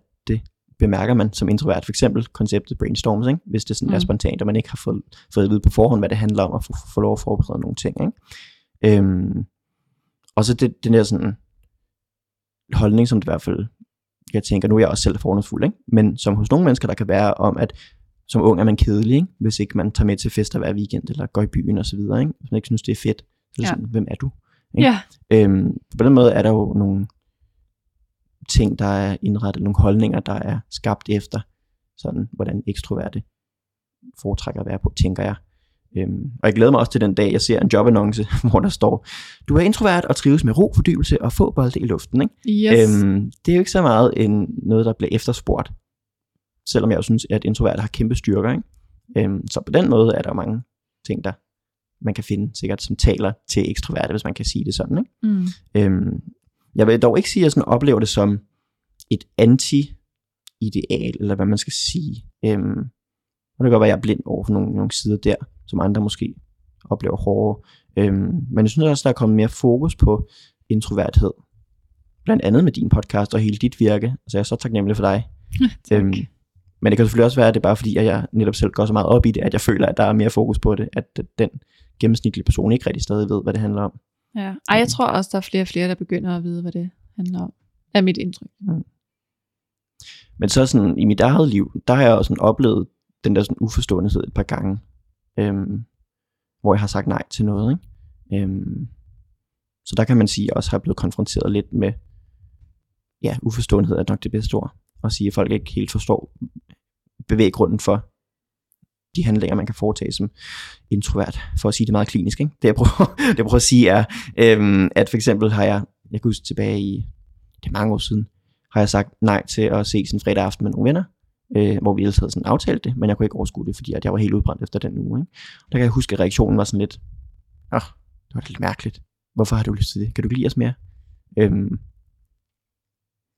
bemærker man som introvert. For eksempel konceptet brainstorms, ikke? hvis det sådan mm. er spontant, og man ikke har fået, fået at vide på forhånd, hvad det handler om, at få, få lov at forberede nogle ting. Ikke? Øhm, og så det, den der sådan holdning, som det i hvert fald, jeg tænker, nu er jeg også selv fordomsfuld, ikke? men som hos nogle mennesker, der kan være om, at som ung er man kedelig, ikke? hvis ikke man tager med til fester hver weekend, eller går i byen og så videre, ikke? hvis man ikke synes, det er fedt. Så er ja. sådan, hvem er du? Ikke? Ja. Øhm, på den måde er der jo nogle ting, der er indrettet, nogle holdninger, der er skabt efter, sådan, hvordan ekstroverte foretrækker at være på, tænker jeg. Øhm, og jeg glæder mig også til den dag, jeg ser en jobannonce, hvor der står, du er introvert og trives med ro, fordybelse og få bolde i luften. Ikke? Yes. Øhm, det er jo ikke så meget en, noget, der bliver efterspurgt, selvom jeg jo synes, at introverte har kæmpe styrker. Ikke? Øhm, så på den måde er der mange ting, der man kan finde sikkert, som taler til ekstroverte, hvis man kan sige det sådan. Ikke? Mm. Øhm, jeg vil dog ikke sige, at jeg sådan oplever det som et anti-ideal, eller hvad man skal sige. Øhm, og det kan godt være, at jeg er blind over for nogle, nogle sider der, som andre måske oplever hårdere. Øhm, men jeg synes også, der er kommet mere fokus på introverthed. Blandt andet med din podcast og hele dit virke. Så jeg er så taknemmelig for dig. øhm, men det kan selvfølgelig også være, at det er bare fordi, at jeg netop selv går så meget op i det, at jeg føler, at der er mere fokus på det, at den gennemsnitlige person ikke rigtig stadig ved, hvad det handler om. Ja, Ej, jeg tror også, der er flere og flere, der begynder at vide, hvad det handler om. Er mit indtryk. Mm. Men så sådan, i mit eget liv, der har jeg også sådan oplevet den der sådan uforståendehed et par gange, øhm, hvor jeg har sagt nej til noget. Ikke? Øhm, så der kan man sige, at jeg også har blevet konfronteret lidt med, ja, uforståendehed er nok det bedste ord, at sige, at folk ikke helt forstår bevæggrunden for de handlinger, man kan foretage som introvert, for at sige det meget klinisk. Ikke? Det, jeg prøver, det, jeg prøver at sige, er, øhm, at for eksempel har jeg, jeg kan huske tilbage i, det er mange år siden, har jeg sagt nej til at se en fredag aften med nogle venner, øh, hvor vi ellers havde sådan aftalt det, men jeg kunne ikke overskue det, fordi at jeg var helt udbrændt efter den uge. Ikke? Der kan jeg huske, at reaktionen var sådan lidt, åh, det var lidt mærkeligt. Hvorfor har du lyst til det? Kan du lide os mere? Øhm,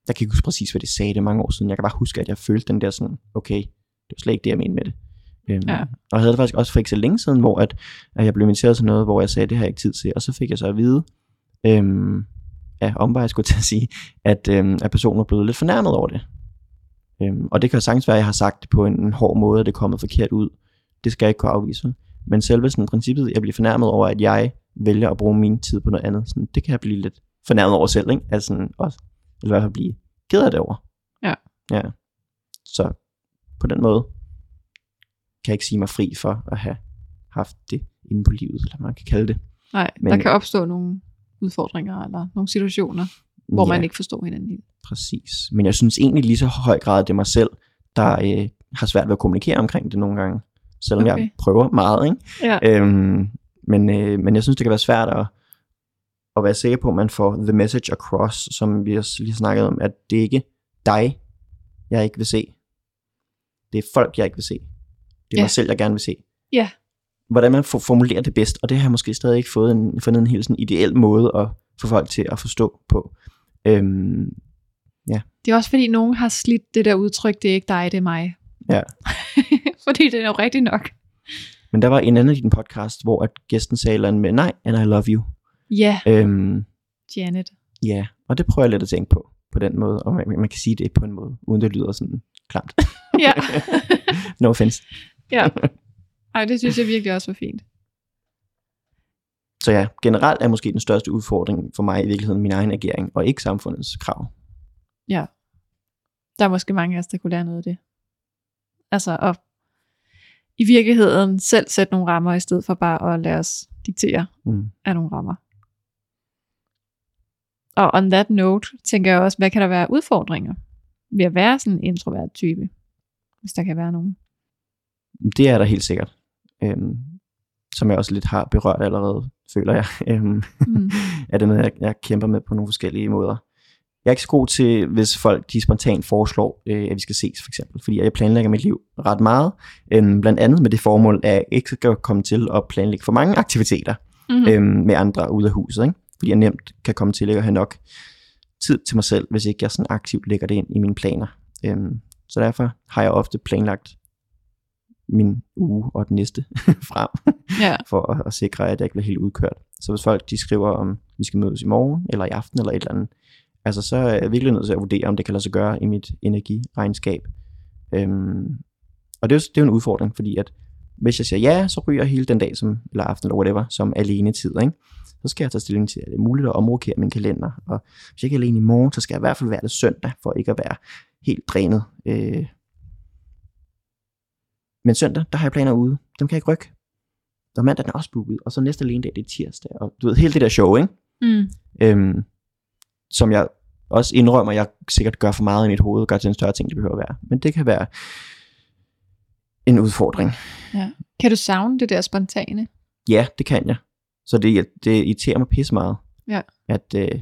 jeg kan ikke huske præcis, hvad det sagde det mange år siden. Jeg kan bare huske, at jeg følte den der sådan, okay, det var slet ikke det, jeg mente med det. Øhm, Ja. Og jeg havde det faktisk også for ikke så længe siden, hvor at, at jeg blev inviteret til noget, hvor jeg sagde, det har jeg ikke tid til. Og så fik jeg så at vide, øhm, ja, omvej skulle til at sige, at, øhm, at personen var blevet lidt fornærmet over det. Øhm, og det kan jo sagtens være, at jeg har sagt det på en, en hård måde, at det er kommet forkert ud. Det skal jeg ikke kunne afvise. Men selve sådan princippet, jeg bliver fornærmet over, at jeg vælger at bruge min tid på noget andet, sådan, det kan jeg blive lidt fornærmet over selv, ikke? Altså sådan, også, eller i hvert fald blive ked af det over. Ja. Ja. Så på den måde kan jeg ikke sige mig fri for at have haft det inde på livet, eller man kan kalde det. Nej, Men- der kan opstå nogle udfordringer, eller nogle situationer, hvor Ja. man ikke forstår hinanden helt. Præcis. Men jeg synes egentlig lige så høj grad, det er mig selv, der øh, har svært ved at kommunikere omkring det nogle gange. Selvom okay. Jeg prøver meget, ikke? Ja. Øhm, men, øh, men jeg synes, det kan være svært at, at være sikker på, at man får the message across, som vi også lige snakkede om, at det er ikke dig, jeg ikke vil se. Det er folk, jeg ikke vil se. Det er Ja. mig selv, jeg gerne vil se. Ja. Hvordan man får formuleret det bedst, og det har jeg måske stadig ikke fået en, fundet en helt sådan ideel måde at få folk til at forstå på. Øhm, Det er også fordi, nogen har slidt det der udtryk, det er ikke dig, det er mig. Ja. fordi det er jo rigtigt nok. Men der var en anden i din podcast, hvor at gæsten sagde med, nej, and I love you. Ja, Øhm, Janet. ja, og det prøver jeg lidt at tænke på, på den måde, og man, man kan sige det på en måde, uden det lyder sådan klamt. Ja. no offense. Ja. Ej, det synes jeg virkelig også var fint. Så ja, generelt er måske den største udfordring for mig i virkeligheden min egen agering, og ikke samfundets krav. Ja. Der er måske mange af os, der kunne lære noget af det. Altså at i virkeligheden selv sætte nogle rammer, i stedet for bare at lade os diktere Mm. af nogle rammer. Og on that note, tænker jeg også, hvad kan der være udfordringer ved at være sådan en introvert type? Hvis der kan være nogen. Det er der helt sikkert. Øhm, som jeg også lidt har berørt allerede, føler jeg. Øhm, Mm. er det noget, jeg, jeg kæmper med på nogle forskellige måder. Jeg er ikke så god til, hvis folk de spontant foreslår, øh, at vi skal ses for eksempel, fordi jeg planlægger mit liv ret meget, øh, blandt andet med det formål, at jeg ikke skal komme til at planlægge for mange aktiviteter Mm-hmm. øh, med andre ude af huset, ikke? fordi jeg nemt kan komme til at have nok tid til mig selv, hvis ikke jeg sådan aktivt lægger det ind i mine planer. Øh, så derfor har jeg ofte planlagt min uge og den næste frem, Ja. for at, at sikre, at jeg ikke bliver helt udkørt. Så hvis folk de skriver, om vi skal mødes i morgen, eller i aften, eller et eller andet, altså så er jeg virkelig nødt til at vurdere, om det kan lade sig gøre i mit energiregnskab. Øhm, og det er, jo, det er jo en udfordring, fordi at hvis jeg siger ja, så ryger hele den dag, som, eller aften, eller whatever, som alene tid, ikke? så skal jeg tage stilling til, at det er muligt at omrokere min kalender. Og hvis jeg ikke er alene i morgen, så skal jeg i hvert fald være det søndag, for ikke at være helt drænet. Øh. Men søndag, der har jeg planer ude. Dem kan jeg ikke rykke. Og mandag er også booket, og så næste alene dag, det er tirsdag. Og du ved, hele det der show, ikke? Mm. Øhm, som jeg også indrømmer, jeg sikkert gør for meget i mit hoved, og gør til en større ting, det behøver at være. Men det kan være en udfordring. Ja. Kan du savne det der spontane? Ja, det kan jeg. Så det, det irriterer mig pisse meget, Ja. at, øh,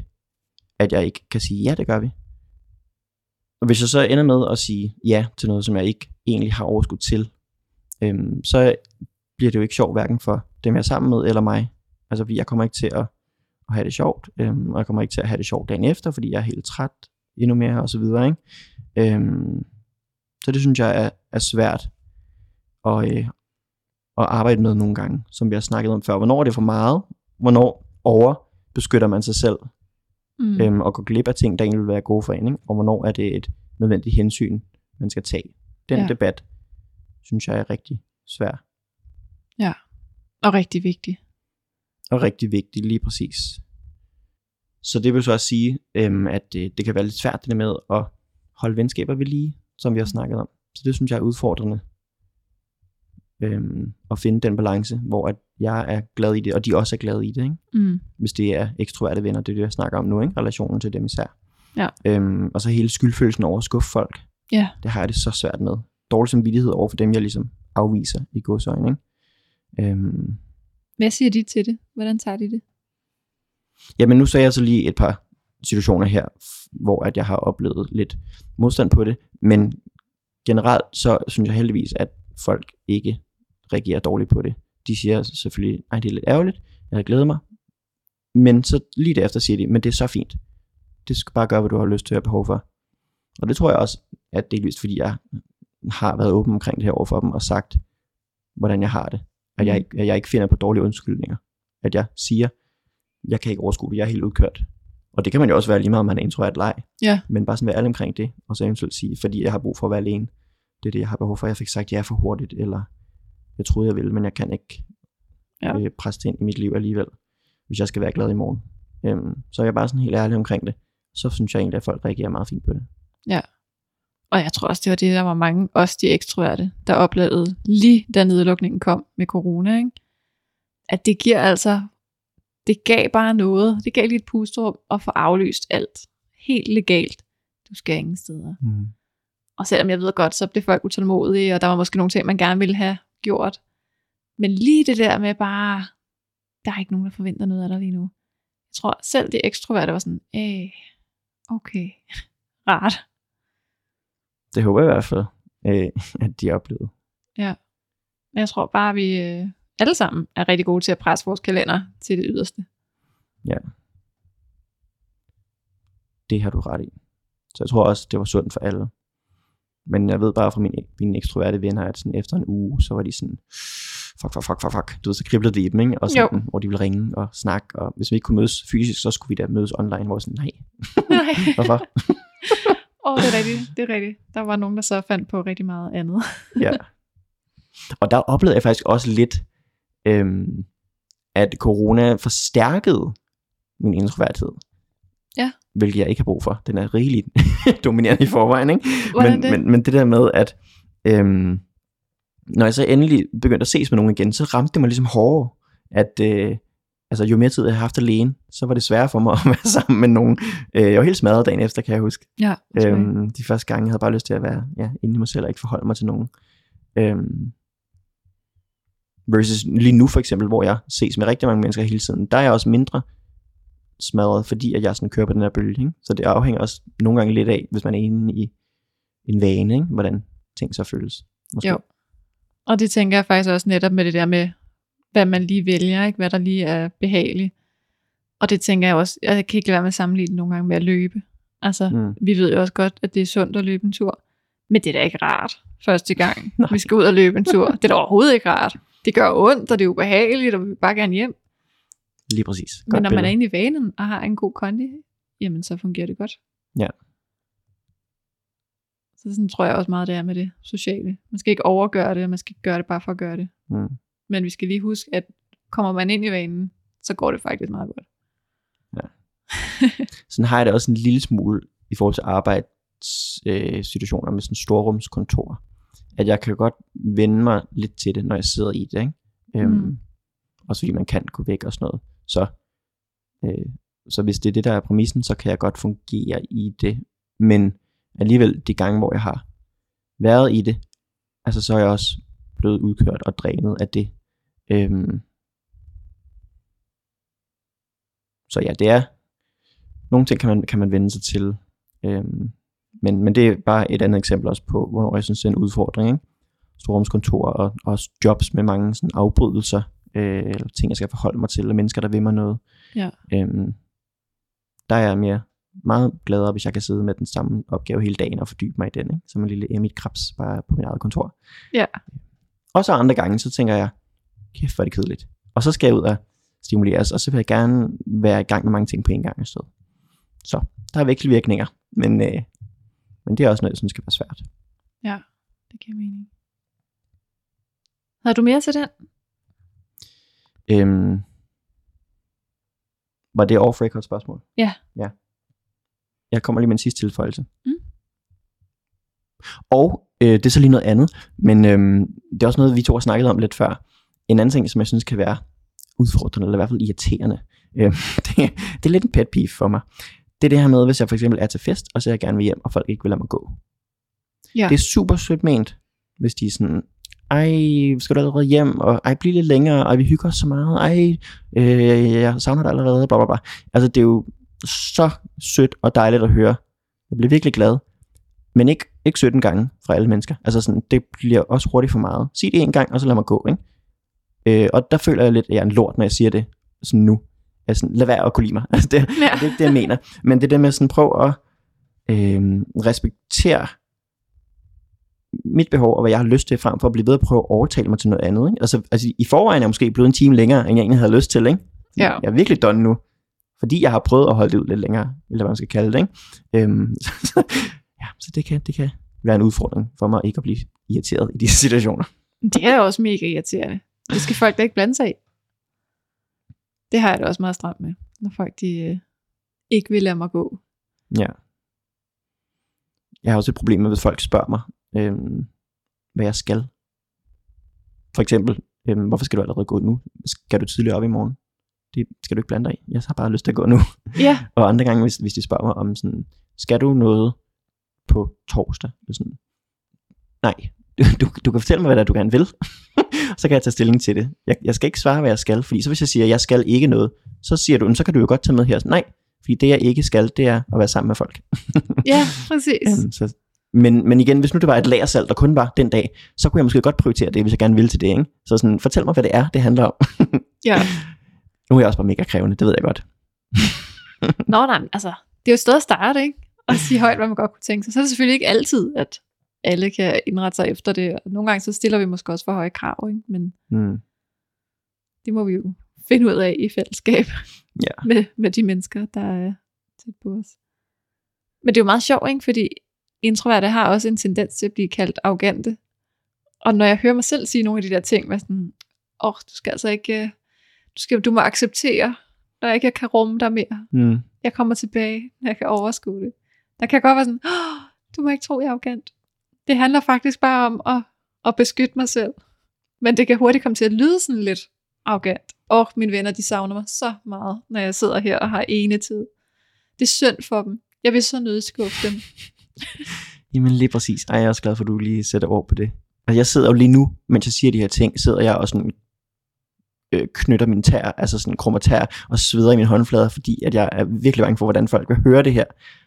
at jeg ikke kan sige, ja, det gør vi. Og hvis jeg så ender med at sige ja til noget, som jeg ikke egentlig har overskud til, øhm, så bliver det jo ikke sjovt, hverken for dem, jeg er sammen med, eller mig. Altså, fordi jeg kommer ikke til at, at have det sjovt, øhm, og jeg kommer ikke til at have det sjovt dagen efter, fordi jeg er helt træt endnu mere, og så videre, ikke? Øhm, så det synes jeg er, er svært at, øh, at arbejde med nogle gange, som vi har snakket om før. Hvornår er det for meget? Hvornår over beskytter man sig selv Mm. øhm, og går glip af ting, der egentlig vil være gode for en, ikke? og hvornår er det et nødvendigt hensyn, man skal tage. Den ja. debat, synes jeg er rigtig svær Og rigtig vigtigt. og rigtig vigtig, lige præcis. Så det vil så også sige, øhm, at det, det kan være lidt svært det med at holde venskaber ved lige, som vi har snakket om. Så det synes jeg er udfordrende. Øhm, at finde den balance, hvor at jeg er glad i det, og de også er glade i det. Ikke? Mm. hvis det er ekstroverte venner, det er det, jeg snakker om nu, ikke? relationen til dem især. Ja. Øhm, og så hele skyldfølelsen over at skuffe folk, Ja. det har jeg det så svært med. Dårlig samvittighed over for dem, jeg ligesom afviser i godsøjne. Ikke? Øhm, Hvad siger de til det? Hvordan tager de det? jamen nu sagde jeg så lige et par situationer her, hvor at jeg har oplevet lidt modstand på det, men generelt så synes jeg heldigvis, at folk ikke reagerer dårligt på det. De siger selvfølgelig, nej det er lidt ærgerligt, jeg havde glædet mig, men så lige derefter siger de, men det er så fint. Det skal bare gøre, hvad du har lyst til at behov for. Og det tror jeg også, at delvist fordi jeg har været åben omkring det her over for dem, og sagt, hvordan jeg har det. At jeg, ikke- at jeg ikke finder på dårlige undskyldninger. At jeg siger, jeg kan ikke overskue det, jeg er helt udkørt. Og det kan man jo også være lige meget, om man er introvert leg. Ja. Men bare sådan være ærlig omkring det, og så eventuelt sige, fordi jeg har brug for at være alene. Det er det, jeg har behov for. Jeg fik sagt ja for hurtigt, eller jeg troede, jeg ville, men jeg kan ikke Ja. øh, presse det ind i mit liv alligevel, hvis jeg skal være glad i morgen. Øhm, så er jeg bare sådan helt ærlig omkring det. Så synes jeg egentlig, at folk reagerer meget fint på det. Og jeg tror også, det var det, der var mange, også de ekstroverte, der oplevede lige da nedlukningen kom med corona, ikke? at det giver altså, det gav bare noget, det gav lige et pusterum at få aflyst alt. Helt legalt. Du skal ingen steder. Mm. Og selvom jeg ved godt, så blev folk utålmodige, og der var måske nogle ting, man gerne ville have gjort. Men lige det der med bare, der er ikke nogen, der forventer noget af dig lige nu. Jeg tror selv det ekstroverte var sådan, øh, okay, rart. Det håber jeg i hvert fald, øh, at de oplevede. Men Jeg tror bare, vi øh, alle sammen er rigtig gode til at presse vores kalender til det yderste. Det har du ret i. Så jeg tror også, det var sundt for alle. Men jeg ved bare fra mine, mine ekstroverte venner, at sådan efter en uge, så var de sådan, fuck, fuck, fuck, fuck, fuck. Du ved, så kriblede det i dem, ikke? Og sådan, hvor de ville ringe og snakke, og hvis vi ikke kunne mødes fysisk, så skulle vi da mødes online, hvor sådan, nej, Nej. hvorfor? Åh, oh, det er rigtigt, det er rigtigt. Der var nogen, der så fandt på rigtig meget andet. ja. Og der oplevede jeg faktisk også lidt, øhm, at corona forstærkede min introverthed. Ja. Hvilket jeg ikke har brug for. Den er rigeligt dominerende i forvejen, ikke? Men, det? men, men det der med, at øhm, når jeg så endelig begyndte at ses med nogen igen, så ramte det mig ligesom hårdere, at øh, altså, jo mere tid jeg har haft alene, så var det sværere for mig at være sammen med nogen. Øh, jeg var helt smadret dagen efter, kan jeg huske. Ja, øhm, Øhm, de første gange, jeg havde bare lyst til at være ja, inde i mig selv og ikke forholde mig til nogen. Øhm, versus lige nu for eksempel, hvor jeg ses med rigtig mange mennesker hele tiden, der er jeg også mindre smadret, fordi at jeg sådan kører på den her bølge. Ikke? Så det afhænger også nogle gange lidt af, hvis man er inde i en vane, ikke? hvordan ting så føles. Måske. Jo. Og det tænker jeg faktisk også netop med det der med, hvad man lige vælger, ikke? hvad der lige er behageligt. Og det tænker jeg også, jeg kan ikke lade være med at sammenligne nogle gange med at løbe. Altså, Mm. vi ved jo også godt, at det er sundt at løbe en tur. Men det er da ikke rart første gang, Nej. vi skal ud og løbe en tur. Det er da overhovedet ikke rart. Det gør ondt, og det er ubehageligt, og vi vil bare gerne hjem. Lige præcis. Godt Men når billede. man er inde i vanen og har en god kondi, jamen så fungerer det godt. Ja. Så sådan tror jeg også meget, det er med det sociale. Man skal ikke overgøre det, og man skal ikke gøre det bare for at gøre det. Mm. Men vi skal lige huske, at kommer man ind i vanen, så går det faktisk meget godt. Ja. sådan har jeg det også en lille smule i forhold til arbejdssituationer øh, med sådan storrumskontor. At jeg kan godt vende mig lidt til det, når jeg sidder i det. Ikke? Øhm, mm. Også fordi man kan gå væk og sådan noget. Så, øh, så hvis det er det, der er præmissen, så kan jeg godt fungere i det. Men alligevel de gange, hvor jeg har været i det, altså så er jeg også blevet udkørt og drænet af det. Øhm, så ja, det er, nogle ting kan man, kan man vende sig til, øhm, men, men det er bare et andet eksempel også på, hvornår jeg synes, det er en udfordring. Ikke? Storrumskontor og også jobs med mange sådan afbrydelser, øh, eller ting, jeg skal forholde mig til, eller mennesker, der vil mig noget. Ja. Øhm, der er jeg mere meget gladere, hvis jeg kan sidde med den samme opgave hele dagen og fordybe mig i den, ikke? som en lille Emil Krabs bare på mit eget kontor. Ja. Og så andre gange, så tænker jeg, kæft, hvor er det kedeligt. Og så skal jeg ud og stimuleres, og så vil jeg gerne være i gang med mange ting på en gang i stedet. Så der er vekselvirkninger, men, øh, men det er også noget, jeg synes skal være svært. Ja, det giver mening. Har du mere til den? Øhm, var det off-record spørgsmål? Ja. Ja. Jeg kommer lige med en sidste tilføjelse. Mm. Og øh, det er så lige noget andet, men øh, det er også noget, vi to har snakket om lidt før. En anden ting, som jeg synes kan være udfordrende, eller i hvert fald irriterende, øh, det, det er lidt en pet peeve for mig. Det er det her med, hvis jeg for eksempel er til fest, og så jeg gerne vil hjem, og folk ikke vil lade mig gå. Ja. Det er super sødt ment, hvis de er sådan, ej, skal du allerede hjem, og ej, bliv lidt længere, og vi hygger os så meget, ej, øh, jeg savner dig allerede, bla bla bla. Altså, det er jo så sødt og dejligt at høre. Jeg bliver virkelig glad. Men ikke, ikke 17 gange fra alle mennesker. Altså sådan, det bliver også hurtigt for meget. Sig det en gang, og så lad mig gå. Ikke? Øh, og der føler jeg lidt, at jeg er en lort, når jeg siger det sådan nu. Altså, lad være at kunne lide mig. Altså, det, ja. det er ikke det, jeg mener. Men det er det med sådan, prøv at øh, respektere mit behov, og hvad jeg har lyst til, frem for at blive ved at prøve at overtale mig til noget andet. Ikke? Altså, altså, i forvejen er jeg måske blevet en time længere, end jeg egentlig havde lyst til. Ikke? Ja. Jeg er virkelig done nu fordi jeg har prøvet at holde det ud lidt længere, eller hvad man skal kalde det. Ikke? Øhm, så, ja, så det kan, det kan være en udfordring for mig ikke at blive irriteret i de situationer. Det er også mega irriterende. Det skal folk da ikke blande sig i. Det har jeg da også meget stramt med, når folk de, øh, ikke vil lade mig gå. Ja. Jeg har også et problem med, hvis folk spørger mig, øhm, hvad jeg skal. For eksempel, øhm, hvorfor skal du allerede gå nu? Skal du tidligere op i morgen? det skal du ikke blande dig i. Jeg har bare lyst til at gå nu. Ja. og andre gange, hvis, hvis de spørger mig om sådan, skal du noget på torsdag? Sådan, Nej, du, du, kan fortælle mig, hvad det er, du gerne vil. så kan jeg tage stilling til det. Jeg, jeg skal ikke svare, hvad jeg skal, fordi så hvis jeg siger, at jeg skal ikke noget, så siger du, så kan du jo godt tage med her. Nej, fordi det jeg ikke skal, det er at være sammen med folk. ja, præcis. Jamen, så, men, men igen, hvis nu det var et lagersalt, der kun var den dag, så kunne jeg måske godt prioritere det, hvis jeg gerne ville til det. Ikke? Så sådan, fortæl mig, hvad det er, det handler om. ja. Nu er jeg også bare mega krævende, det ved jeg godt. Nå nej, altså, det er jo et sted at starte, ikke? Og sige højt, hvad man godt kunne tænke sig. Så er det selvfølgelig ikke altid, at alle kan indrette sig efter det. Og nogle gange så stiller vi måske også for høje krav, ikke? Men mm. det må vi jo finde ud af i fællesskab ja. med, med de mennesker, der er tæt på os. Men det er jo meget sjovt, ikke? Fordi introverte har også en tendens til at blive kaldt arrogante. Og når jeg hører mig selv sige nogle af de der ting, med sådan, åh, oh, du skal altså ikke øh, du, skal, du må acceptere, når jeg ikke kan rumme dig mere. Mm. Jeg kommer tilbage, når jeg kan overskue det. Der kan godt være sådan, oh, du må ikke tro, jeg er arrogant. Det handler faktisk bare om at, at beskytte mig selv. Men det kan hurtigt komme til at lyde sådan lidt arrogant. Og mine venner, de savner mig så meget, når jeg sidder her og har ene tid. Det er synd for dem. Jeg vil så nødt skuffe dem. Jamen lige præcis. Ej, jeg er også glad for, at du lige sætter ord på det. Altså jeg sidder jo lige nu, mens jeg siger de her ting, sidder jeg og sådan øh, knytter min tær, altså sådan krummer tær og sveder i mine håndflader, fordi at jeg er virkelig bange for, hvordan folk vil høre det her,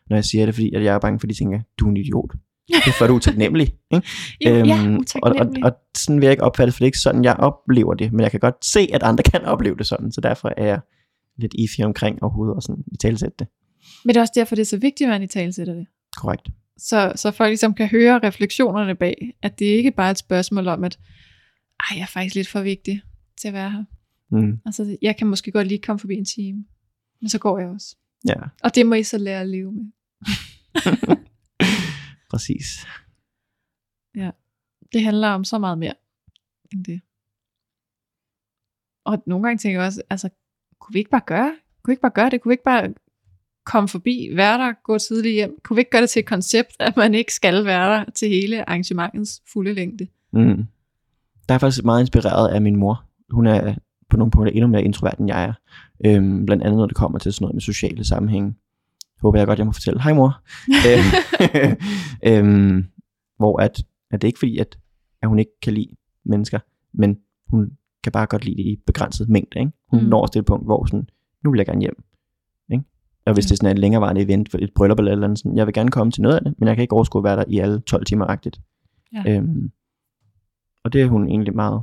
når jeg siger det, fordi at jeg er bange for, at de tænker, du er en idiot. Det for, du utaknemmelig. Ikke? jo, øhm, ja, og, og, og, sådan vil jeg ikke opfatte, for det er ikke sådan, jeg oplever det, men jeg kan godt se, at andre kan opleve det sådan, så derfor er jeg lidt iffy omkring overhovedet og sådan i talsætte det. Men det er også derfor, det er så vigtigt, at man i talsætter det. Korrekt. Så, så folk ligesom kan høre refleksionerne bag, at det ikke bare er et spørgsmål om, at ej, jeg er faktisk lidt for vigtig til at være her. Mm. Altså, jeg kan måske godt lige komme forbi en time, men så går jeg også. Ja, Og det må I så lære at leve med. præcis. Det handler om så meget mere end det. Og nogle gange tænker jeg også, altså, kunne vi ikke bare gøre, kunne vi ikke bare gøre det? Kunne vi ikke bare komme forbi, være der, gå tidligt hjem? Kunne vi ikke gøre det til et koncept, at man ikke skal være der til hele arrangementets fulde længde? Mm. Der er faktisk meget inspireret af min mor. Hun er på nogle punkter endnu mere introvert, end jeg er. Øhm, blandt andet, når det kommer til sådan noget med sociale sammenhænge. Håber jeg godt, jeg må fortælle. Hej mor. Øh, øhm, hvor at, at det er ikke fordi, at, at hun ikke kan lide mennesker, men hun kan bare godt lide det i begrænset mængde. Ikke? Hun Mm. mm. når til et punkt, hvor sådan, nu vil jeg gerne hjem. Ikke? Og hvis Ja. det er sådan et længerevarende event, for et bryllup eller eller andet, sådan, jeg vil gerne komme til noget af det, men jeg kan ikke overskue at være der i alle 12 timer-agtigt. Ja. Øhm, og det er hun egentlig meget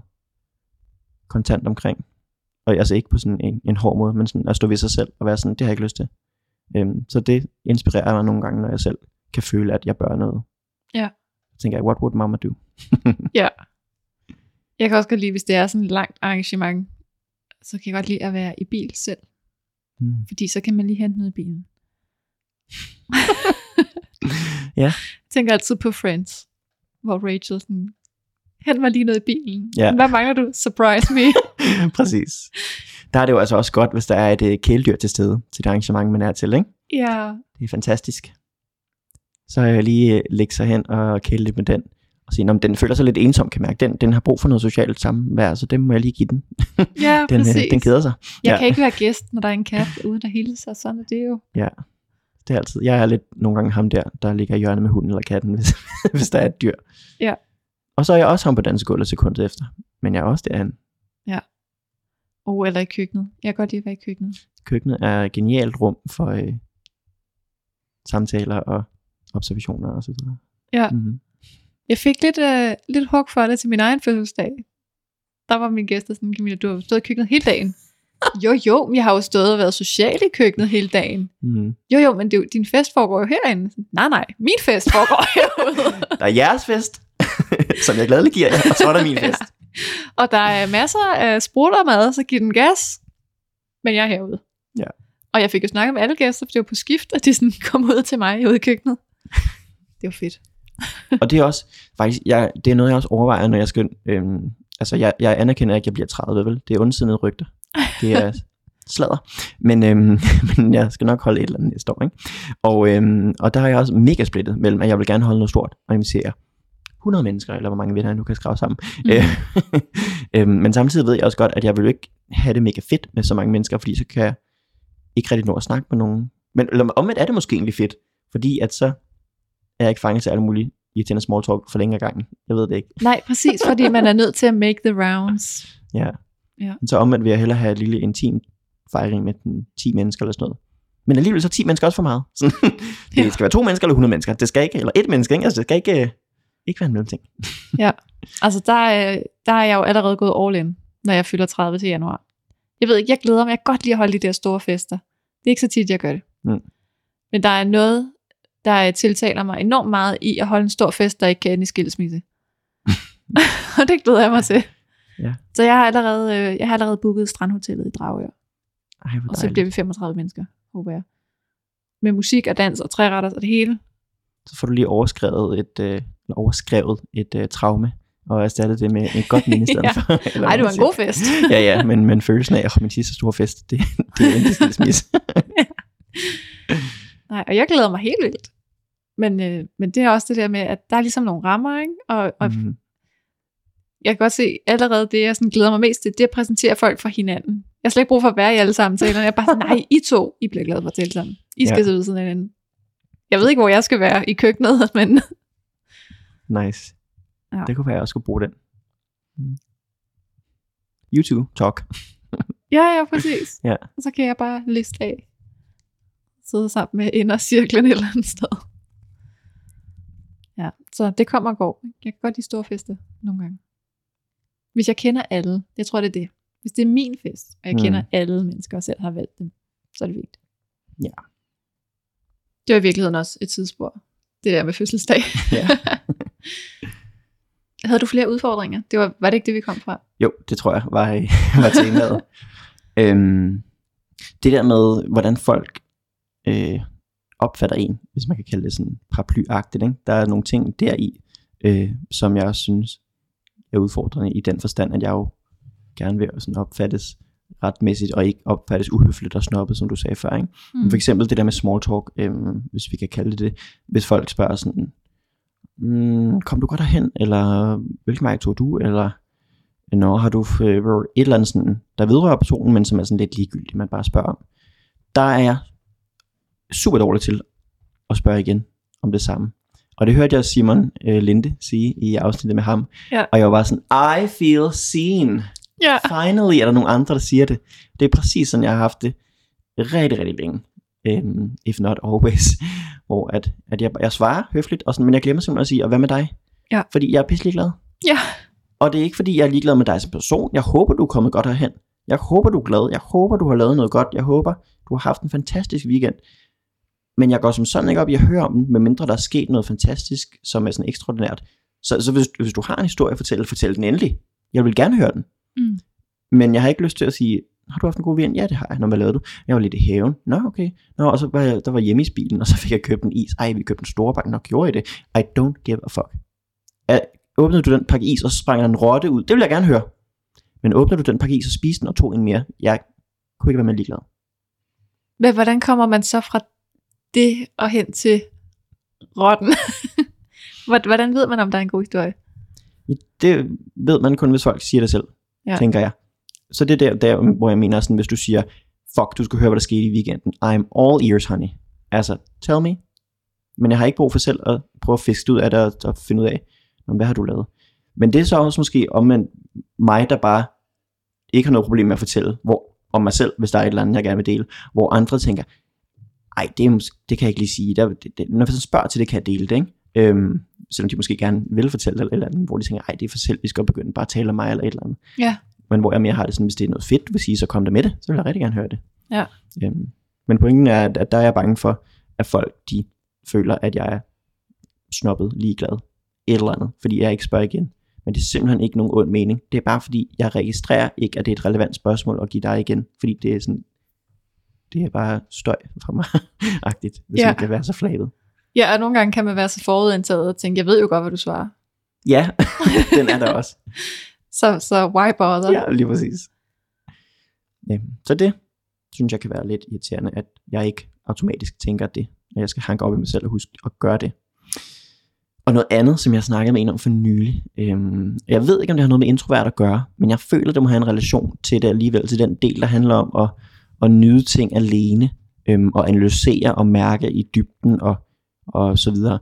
kontant omkring. Og altså ikke på sådan en, en hård måde, men sådan at stå ved sig selv og være sådan, det har jeg ikke lyst til. Øhm, så det inspirerer mig nogle gange, når jeg selv kan føle, at jeg bør noget. Ja. Så tænker jeg, what would mama do? Ja. Jeg kan også godt lide, hvis det er sådan et langt arrangement, så kan jeg godt lide at være i bil selv. Mm. Fordi så kan man lige hente noget i bilen. Ja. Jeg tænker altid på Friends, hvor Rachel sådan, hent mig lige noget i bilen. Ja. Hvad mangler du? Surprise me. Præcis. Der er det jo altså også godt, hvis der er et øh, kæledyr til stede til det arrangement, man er til, ikke? ja, Det er fantastisk. Så jeg lige øh, lægge sig hen og kæle lidt med den. Og sige, om den føler sig lidt ensom, kan mærke. Den, den har brug for noget socialt samvær, så det må jeg lige give den. ja Den, øh, præcis. den keder sig. jeg ja. kan ikke være gæst, når der er en kat ude, der hilser. Sådan er det jo. Det er altid. Jeg er lidt nogle gange ham der, der ligger i hjørnet med hunden eller katten, hvis, hvis der er et dyr. Ja. Og så er jeg også ham på dansegulvet sekundet efter. Men jeg er også derhen. Oh, eller i køkkenet. Jeg kan godt lide at være i køkkenet. Køkkenet er et genialt rum for øh, samtaler og observationer og så videre. Ja. Mm-hmm. Jeg fik lidt, øh, lidt hug for det til min egen fødselsdag. Der var min gæster sådan, Camilla, du har stået i køkkenet hele dagen. Jo, jo, men jeg har jo stået og været social i køkkenet hele dagen. Mm-hmm. Jo, jo, men det, er din fest foregår jo herinde. Sådan, Nej, nej, min fest foregår herude. Der er jeres fest, som jeg glædeligt giver jer, og så er der min fest. Og der er masser af sprutter mad, så giv den gas. Men jeg er herude. Ja. Og jeg fik jo snakket med alle gæster, for det var på skift, at de sådan kom ud til mig ude i køkkenet. Det var fedt. Og det er også, faktisk, jeg, det er noget, jeg også overvejer, når jeg skal, øhm, altså jeg, jeg anerkender ikke, at jeg bliver 30, vel? Det er ondsidende rygter. Det er sladder. Men, øhm, men jeg skal nok holde et eller andet næste år, ikke? Og, øhm, og der er jeg også mega splittet mellem, at jeg vil gerne holde noget stort og invitere 100 mennesker, eller hvor mange venner jeg nu kan skrive sammen. Mm. Mm. øhm, men samtidig ved jeg også godt, at jeg vil ikke have det mega fedt med så mange mennesker, fordi så kan jeg ikke rigtig nå at snakke med nogen. Men eller omvendt er det måske egentlig fedt, fordi at så er jeg ikke fanget til alle mulige irriterende small talk for længe af gangen. Jeg ved det ikke. Nej, præcis, fordi man er nødt til at make the rounds. Ja. Ja. Men så omvendt vil jeg hellere have et lille intim fejring med den 10 mennesker eller sådan noget. Men alligevel så er 10 mennesker også for meget. Sådan, det Ja. skal være to mennesker eller 100 mennesker. Det skal ikke, eller et menneske, ikke? Altså, det skal ikke, øh, ikke være en mellemting. Altså, der, er- der er jeg jo allerede gået all in, når jeg fylder 30 til januar. Jeg ved ikke, jeg glæder mig. Jeg kan godt lide at holde de der store fester. Det er ikke så tit, jeg gør det. Mm. Men der er noget, der tiltaler mig enormt meget i at holde en stor fest, der ikke kan ende i skilsmisse. og det glæder jeg mig til. Ja. Så jeg har allerede, øh, jeg har allerede booket strandhotellet i Dragør. Ej, Og så bliver vi 35 mennesker, håber jeg. Med musik og dans og træretter og det hele. Så får du lige overskrevet et, øh, overskrevet et øh, traume, og erstattet det med et godt minde i stedet Ja. for. eller Ej, hvad det var en god fest. ja, ja, men, men følelsen af, at min sidste store fest, det, det er ikke skilsmisse. Nej, og jeg glæder mig helt vildt. Men, øh, men det er også det der med, at der er ligesom nogle rammer, ikke? Og, og Mhm. jeg kan godt se allerede det, jeg sådan glæder mig mest til, det er at præsentere folk for hinanden. Jeg har slet ikke brug for at være i alle samtalerne. Jeg er bare sådan, nej, I to, I bliver glade for at tale sammen. I skal ja. sidde ved siden af hinanden. Jeg ved ikke, hvor jeg skal være i køkkenet, men Nice. Ja. Det kunne være, at jeg også skulle bruge den. Mm. YouTube talk. ja, ja, præcis. Ja. Og så kan jeg bare liste af. Sidde sammen med indercirklen et eller andet sted. Ja, så det kommer og går. Jeg kan godt lide store fester nogle gange. Hvis jeg kender alle, jeg tror det er det. Hvis det er min fest, og jeg Mm. kender alle mennesker og selv har valgt dem, så er det fint. Ja. Det var i virkeligheden også et tidsspor. det der med fødselsdag. Ja. Havde du flere udfordringer? Det var, var det ikke det, vi kom fra? Jo, det tror jeg var, var temaet. øhm, det der med, hvordan folk øh, opfatter en, hvis man kan kalde det sådan paraplyagtigt. Ikke? Der er nogle ting deri, øh, som jeg også synes er udfordrende i den forstand, at jeg jo gerne vil sådan opfattes retmæssigt, og ikke opfattes uhøfligt og snobbet, som du sagde før. Ikke? Mm. For eksempel det der med small talk, øh, hvis vi kan kalde det det. Hvis folk spørger sådan, mm, kom du godt derhen, eller hvilken vej tog du, eller Nå, har du øh, et eller andet sådan, der vedrører personen, men som er sådan lidt ligegyldigt, man bare spørger om. Der er jeg super dårlig til at spørge igen om det samme. Og det hørte jeg Simon øh, Linde sige i afsnittet med ham. Ja. Og jeg var bare sådan, I feel seen. Ja. Finally er der nogle andre, der siger det. Det er præcis sådan, jeg har haft det rigtig, rigtig længe. Um, if not always. Hvor at, at jeg, jeg svarer høfligt, og sådan, men jeg glemmer simpelthen at sige, og hvad med dig? Ja. Fordi jeg er pisselig glad. Ja. Og det er ikke fordi, jeg er ligeglad med dig som person. Jeg håber, du er kommet godt herhen. Jeg håber, du er glad. Jeg håber, du har lavet noget godt. Jeg håber, du har haft en fantastisk weekend. Men jeg går som sådan ikke op i at høre om den, medmindre der er sket noget fantastisk, som er sådan ekstraordinært. Så, så hvis, hvis du har en historie at fortælle, fortæl den endelig. Jeg vil gerne høre den. Mm. Men jeg har ikke lyst til at sige, har du haft en god weekend? Ja, det har jeg. Nå, hvad lavede du? Jeg var lidt i haven. Nå, okay. Nå, og så var jeg, der var hjemme i bilen, og så fik jeg købt en is. Ej, vi købte en store pakke. Nå, gjorde I det? I don't give a fuck. At, åbnede du den pakke is, og så sprang en rotte ud? Det vil jeg gerne høre. Men åbnede du den pakke is og spiste den og tog en mere? Jeg kunne ikke være med ligeglad. Men hvordan kommer man så fra det og hen til rotten? hvordan ved man, om der er en god historie? Det ved man kun, hvis folk siger det selv, Ja. tænker jeg. Så det er der, der, hvor jeg mener sådan, hvis du siger, fuck, du skal høre, hvad der skete i weekenden. I'm all ears, honey. Altså, tell me. Men jeg har ikke brug for selv at prøve at fiske ud af det, og, og finde ud af, "Nå, hvad har du lavet? Men det er så også måske om mig, der bare ikke har noget problem med at fortælle hvor, om mig selv, hvis der er et eller andet, jeg gerne vil dele. Hvor andre tænker, ej, det, er det kan jeg ikke lige sige. Der, det, det, når jeg spørger til det, kan jeg dele det, ikke? Øhm, selvom de måske gerne vil fortælle det eller et eller andet, hvor de tænker, ej, det er for selv, vi skal begynde bare at tale om mig eller et eller andet. Ja. Men hvor jeg mere har det sådan, hvis det er noget fedt, vil sige, så kom der med det, så vil jeg rigtig gerne høre det. Ja. Øhm, men pointen er, at, at der er jeg bange for, at folk, de føler, at jeg er snobbet, ligeglad, et eller andet, fordi jeg ikke spørger igen. Men det er simpelthen ikke nogen ond mening. Det er bare fordi, jeg registrerer ikke, at det er et relevant spørgsmål at give dig igen, fordi det er sådan, det er bare støj for mig, agtigt, hvis Ja. man kan være så flabet. Ja, og nogle gange kan man være så forudindtaget og tænke, jeg ved jo godt, hvad du svarer. Ja, den er der også. Så, så why bother? Ja, lige præcis. Ja, så det synes jeg kan være lidt irriterende, at jeg ikke automatisk tænker det, at jeg skal hanke op i mig selv og huske at gøre det. Og noget andet, som jeg snakkede med en om for nylig. Øhm, jeg ved ikke, om det har noget med introvert at gøre, men jeg føler, det må have en relation til det alligevel, til den del, der handler om at, at nyde ting alene, øhm, og analysere og mærke i dybden og, og så videre.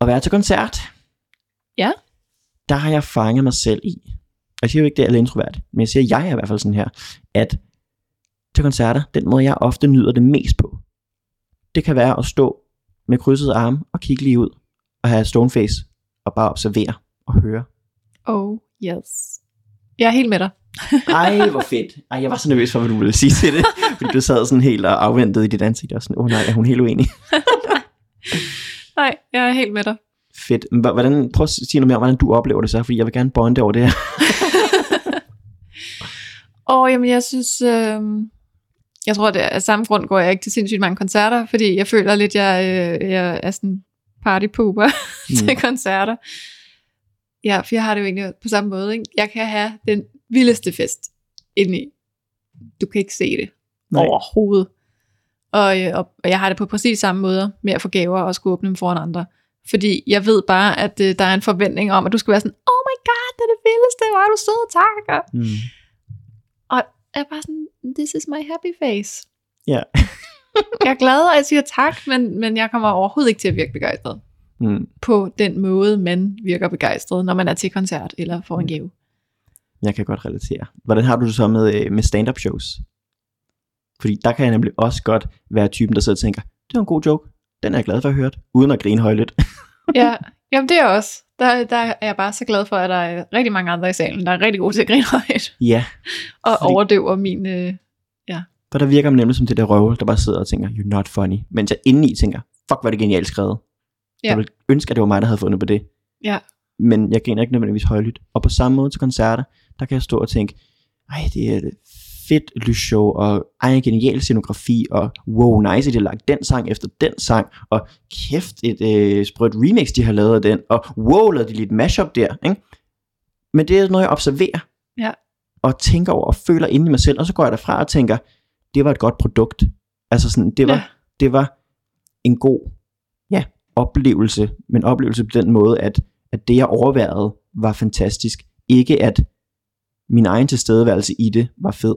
At være til koncert, Ja. der har jeg fanget mig selv i, og jeg siger jo ikke, det er alle introvert, men jeg siger, at jeg er i hvert fald sådan her, at til koncerter, den måde jeg ofte nyder det mest på, det kan være at stå med krydsede arme og kigge lige ud, og have stoneface, og bare observere og høre. Oh, yes. Jeg er helt med dig. Ej, hvor fedt. Ej, jeg var så nervøs for, hvad du ville sige til det, fordi du sad sådan helt og afventede i dit ansigt, og sådan, åh oh, nej, er hun helt uenig? Nej, jeg er helt med dig. Fedt. Hvordan, prøv at sige noget mere om, hvordan du oplever det så, fordi jeg vil gerne bonde over det her. Og jamen, jeg synes, øh, jeg tror, det er af samme grund går jeg ikke til sindssygt mange koncerter, fordi jeg føler lidt, jeg, øh, jeg er sådan partypooper mm. til koncerter. Ja, for jeg har det jo egentlig på samme måde. Ikke? Jeg kan have den vildeste fest indeni. Du kan ikke se det Nej. overhovedet. Og, øh, og, og jeg har det på præcis samme måde med at få gaver og skulle åbne dem foran andre. Fordi jeg ved bare, at øh, der er en forventning om, at du skal være sådan, oh my god, det er det vildeste, hvor er du sød, tak. Og Mm. jeg er bare sådan, this is my happy face. Ja. jeg er glad, og jeg siger tak, men, men jeg kommer overhovedet ikke til at virke begejstret. Mm. På den måde, man virker begejstret, når man er til koncert eller får en gave. Jeg kan godt relatere. Hvordan har du det så med, øh, med stand-up shows? Fordi der kan jeg nemlig også godt være typen, der sidder og tænker, det var en god joke, den er jeg glad for at have hørt, uden at grine højlydt. ja, jamen det er også. Der, der er jeg bare så glad for, at der er rigtig mange andre i salen, der er rigtig gode til at grine højt, ja, og Fordi- overdøver min... Øh, for der virker man nemlig som det der røvel, der bare sidder og tænker, you're not funny. Mens jeg indeni tænker, fuck, hvor er det genialt skrevet. Ja. Jeg ville ønske, at det var mig, der havde fundet på det. Ja. Men jeg griner ikke nødvendigvis højlydt. Og på samme måde til koncerter, der kan jeg stå og tænke, ej, det er fedt lysshow, og ej, en genial scenografi, og wow, nice, at de har lagt den sang efter den sang, og kæft, et øh, sprødt remix, de har lavet af den, og wow, lavede de lige et mashup der, ikke? Men det er noget, jeg observerer, Ja. og tænker over, og føler inde i mig selv, og så går jeg derfra og tænker, det var et godt produkt. Altså sådan, det var, Ja. det var en god ja, oplevelse, men oplevelse på den måde, at, at det jeg overværede var fantastisk. Ikke at min egen tilstedeværelse i det var fed.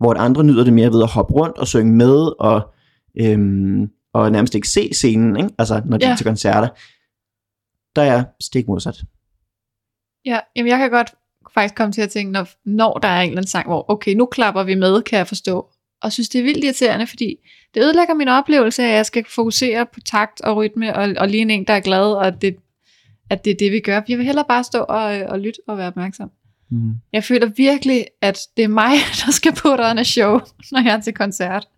Hvor andre nyder det mere ved at hoppe rundt og synge med, og, øhm, og nærmest ikke se scenen, ikke? altså når de Ja. er til koncerter. Der er stik modsat. Ja, jamen jeg kan godt faktisk komme til at tænke, når, når der er en eller anden sang, hvor okay, nu klapper vi med, kan jeg forstå. Og synes, det er vildt irriterende, fordi det ødelægger min oplevelse at jeg skal fokusere på takt og rytme, og, og lige en, der er glad, og at det, at det er det, vi gør. Jeg vil hellere bare stå og, og lytte og være opmærksom. Mm. Jeg føler virkelig, at det er mig, der skal på der en show, når jeg er til koncert.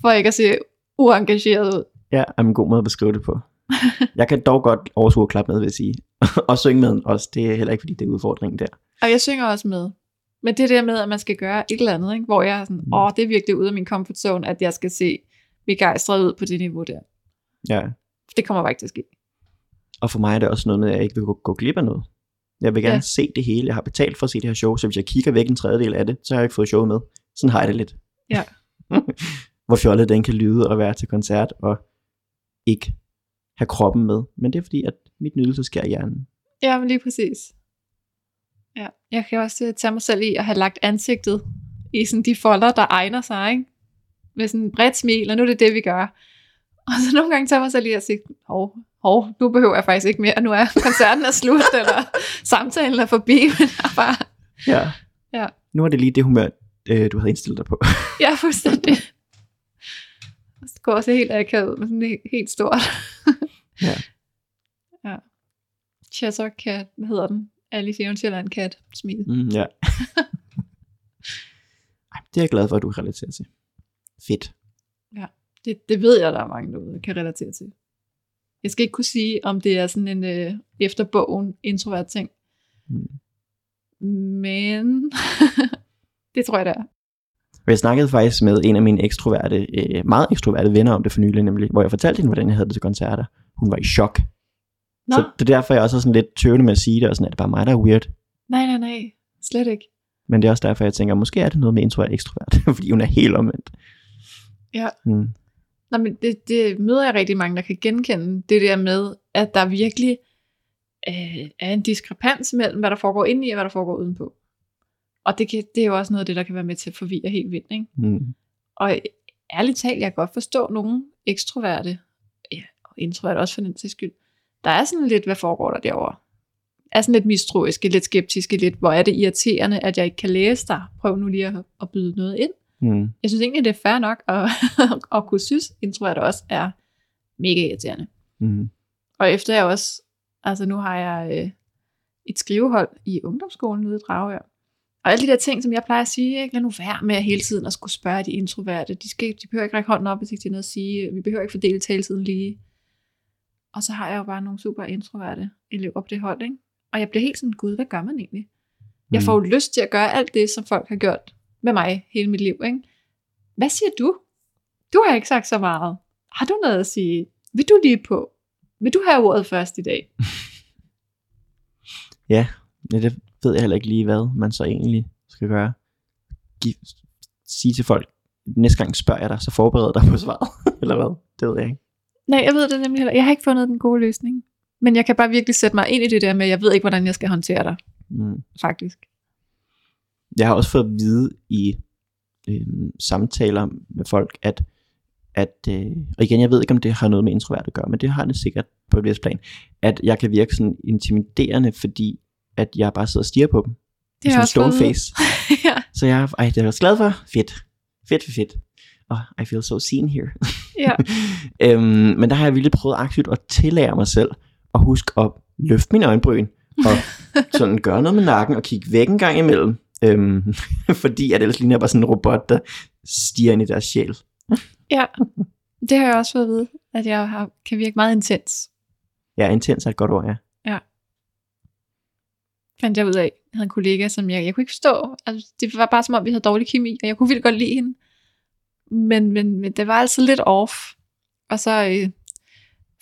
For ikke at se uengageret ud. Ja, er en god måde at beskrive det på. jeg kan dog godt overskue at klappe med, vil jeg sige. og synge med også. Det er heller ikke, fordi det er udfordringen der. Og jeg synger også med. Men det der med, at man skal gøre et eller andet, ikke? hvor jeg er sådan, Mm. åh, det er virkelig ude af min comfort zone, at jeg skal se begejstret ud på det niveau der. Ja. Det kommer bare ikke til at ske. Og for mig er det også noget med, at jeg ikke vil gå, gå glip af noget. Jeg vil gerne Ja. se det hele. Jeg har betalt for at se det her show, så hvis jeg kigger væk en tredjedel af det, så har jeg ikke fået showet med. Sådan har jeg det lidt. Ja. Hvor fjollet den kan lyde at være til koncert og ikke have kroppen med. Men det er fordi, at mit nydelse sker i hjernen. Ja, men lige præcis. Ja. Jeg kan også tage mig selv i at have lagt ansigtet i sådan de folder, der egner sig, ikke? Med sådan et bredt smil, og nu er det det, vi gør. Og så nogle gange tager mig selv i at sige, hov, hov, nu behøver jeg faktisk ikke mere, nu er koncerten er slut, eller samtalen er forbi, men jeg bare, Ja. Ja. Nu er det lige det humør, øh, du havde indstillet dig på. jeg er fuldstændig. Så går også helt akavet med sådan helt, stort. Ja. ja. Cheshire Cat, hvad hedder den? Alice i Eventyrland Cat, smil. Mm, ja. Ej, det er jeg glad for, at du kan relatere til. Fedt. Det, det ved jeg, der er mange derude, der kan relatere til. Jeg skal ikke kunne sige, om det er sådan en øh, efter bogen introvert ting. Mm. Men det tror jeg, det er. Jeg snakkede faktisk med en af mine ekstroverte, øh, meget ekstroverte venner om det for nylig, nemlig, hvor jeg fortalte hende, hvordan jeg havde det til koncerter. Hun var i chok. Nå, Så det er derfor, jeg også er sådan lidt tøvende med at sige det, og sådan, at det bare mig, der er weird. nej, nej, nej. Slet ikke. Men det er også derfor, jeg tænker, måske er det noget med introvert og ekstrovert, fordi hun er helt omvendt. Ja. Mm. Nå, men det, det møder jeg rigtig mange, der kan genkende. Det der med, at der virkelig øh, er en diskrepans mellem, hvad der foregår inde i, og hvad der foregår udenpå. Og det, kan, det er jo også noget af det, der kan være med til at forvirre helt vildt. Ikke? Mm. Og ærligt talt, jeg kan godt forstå nogle ekstroverte, ja, og introverte også for den sags skyld, der er sådan lidt, hvad foregår der derovre? Er sådan lidt mistroiske, lidt skeptiske, lidt, hvor er det irriterende, at jeg ikke kan læse dig? Prøv nu lige at, at byde noget ind. Mm. Jeg synes egentlig, det er fair nok at, at kunne synes, introvert også er mega irriterende. Mm. Og efter jeg også, altså nu har jeg øh, et skrivehold i ungdomsskolen ude i Dragør. Og alle de der ting, som jeg plejer at sige, ikke? lad nu være med hele tiden at skulle spørge de introverte. De, skal, de behøver ikke række hånden op, hvis ikke de har noget at sige. Vi behøver ikke fordele taletiden lige. Og så har jeg jo bare nogle super introverte elever på det hold, ikke? Og jeg bliver helt sådan, gud, hvad gør man egentlig? Jeg får jo lyst til at gøre alt det, som folk har gjort med mig hele mit liv. Ikke? Hvad siger du? Du har ikke sagt så meget. Har du noget at sige? Vil du lige på? Vil du have ordet først i dag? Ja, det ved jeg heller ikke lige, hvad man så egentlig skal gøre. Giv, sige til folk, næste gang spørger jeg dig, så forbered dig på svaret. Eller hvad? Det ved jeg ikke. Nej, jeg ved det nemlig heller. Jeg har ikke fundet den gode løsning. Men jeg kan bare virkelig sætte mig ind i det der med, at jeg ved ikke, hvordan jeg skal håndtere dig, Mm. faktisk. Jeg har også fået at vide i øh, samtaler med folk, at, at øh, og igen, jeg ved ikke, om det har noget med introvert at gøre, men det har det sikkert på et vist plan, at jeg kan virke sådan intimiderende, fordi at jeg bare sidder og stiger på dem. Det Sådan har en stone face. ja, Så jeg, ej, det er jeg også glad for. Fedt. Fedt, fedt, fedt. Oh, I feel so seen here. ja. øhm, men der har jeg virkelig prøvet aktivt at tillære mig selv at huske at løfte mine øjenbryn og sådan gøre noget med nakken og kigge væk en gang imellem. Øhm, fordi at ellers ligner jeg bare sådan en robot, der stiger ind i deres sjæl. ja. Det har jeg også fået at vide, at jeg har, kan virke meget intens. Ja, intens er et godt ord, ja. Ja. Fandt jeg ud af. Jeg havde en kollega, som jeg, jeg kunne ikke forstå. Altså, det var bare som om, vi havde dårlig kemi, og jeg kunne vildt godt lide hende. Men, men, men det var altså lidt off. Og så, øh,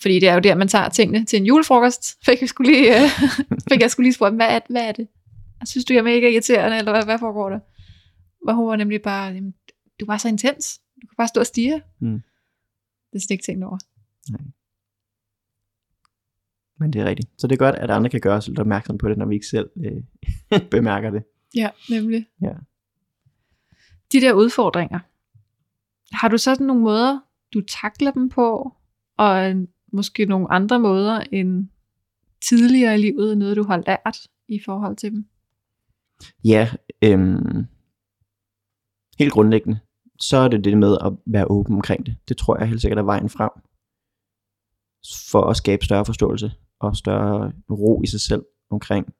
fordi det er jo der, man tager tingene til en julefrokost, fik jeg skulle lige, øh, fik jeg skulle lige spurgt, hvad er, hvad er det? Jeg synes du, jeg er mega irriterende, eller hvad, hvad foregår der? Hvor hun var nemlig bare, jamen, du var så intens. Du kan bare stå og stige. Mm. Det er slet ikke tænkt over. Men det er rigtigt. Så det er godt, at andre kan gøre os lidt opmærksom på det, når vi ikke selv øh, bemærker det. Ja, nemlig. Ja. De der udfordringer, har du sådan nogle måder, du takler dem på, og måske nogle andre måder end tidligere i livet, noget du har lært i forhold til dem? Ja, øhm, helt grundlæggende, så er det det med at være åben omkring det. Det tror jeg helt sikkert er vejen frem. For at skabe større forståelse og større ro i sig selv omkring,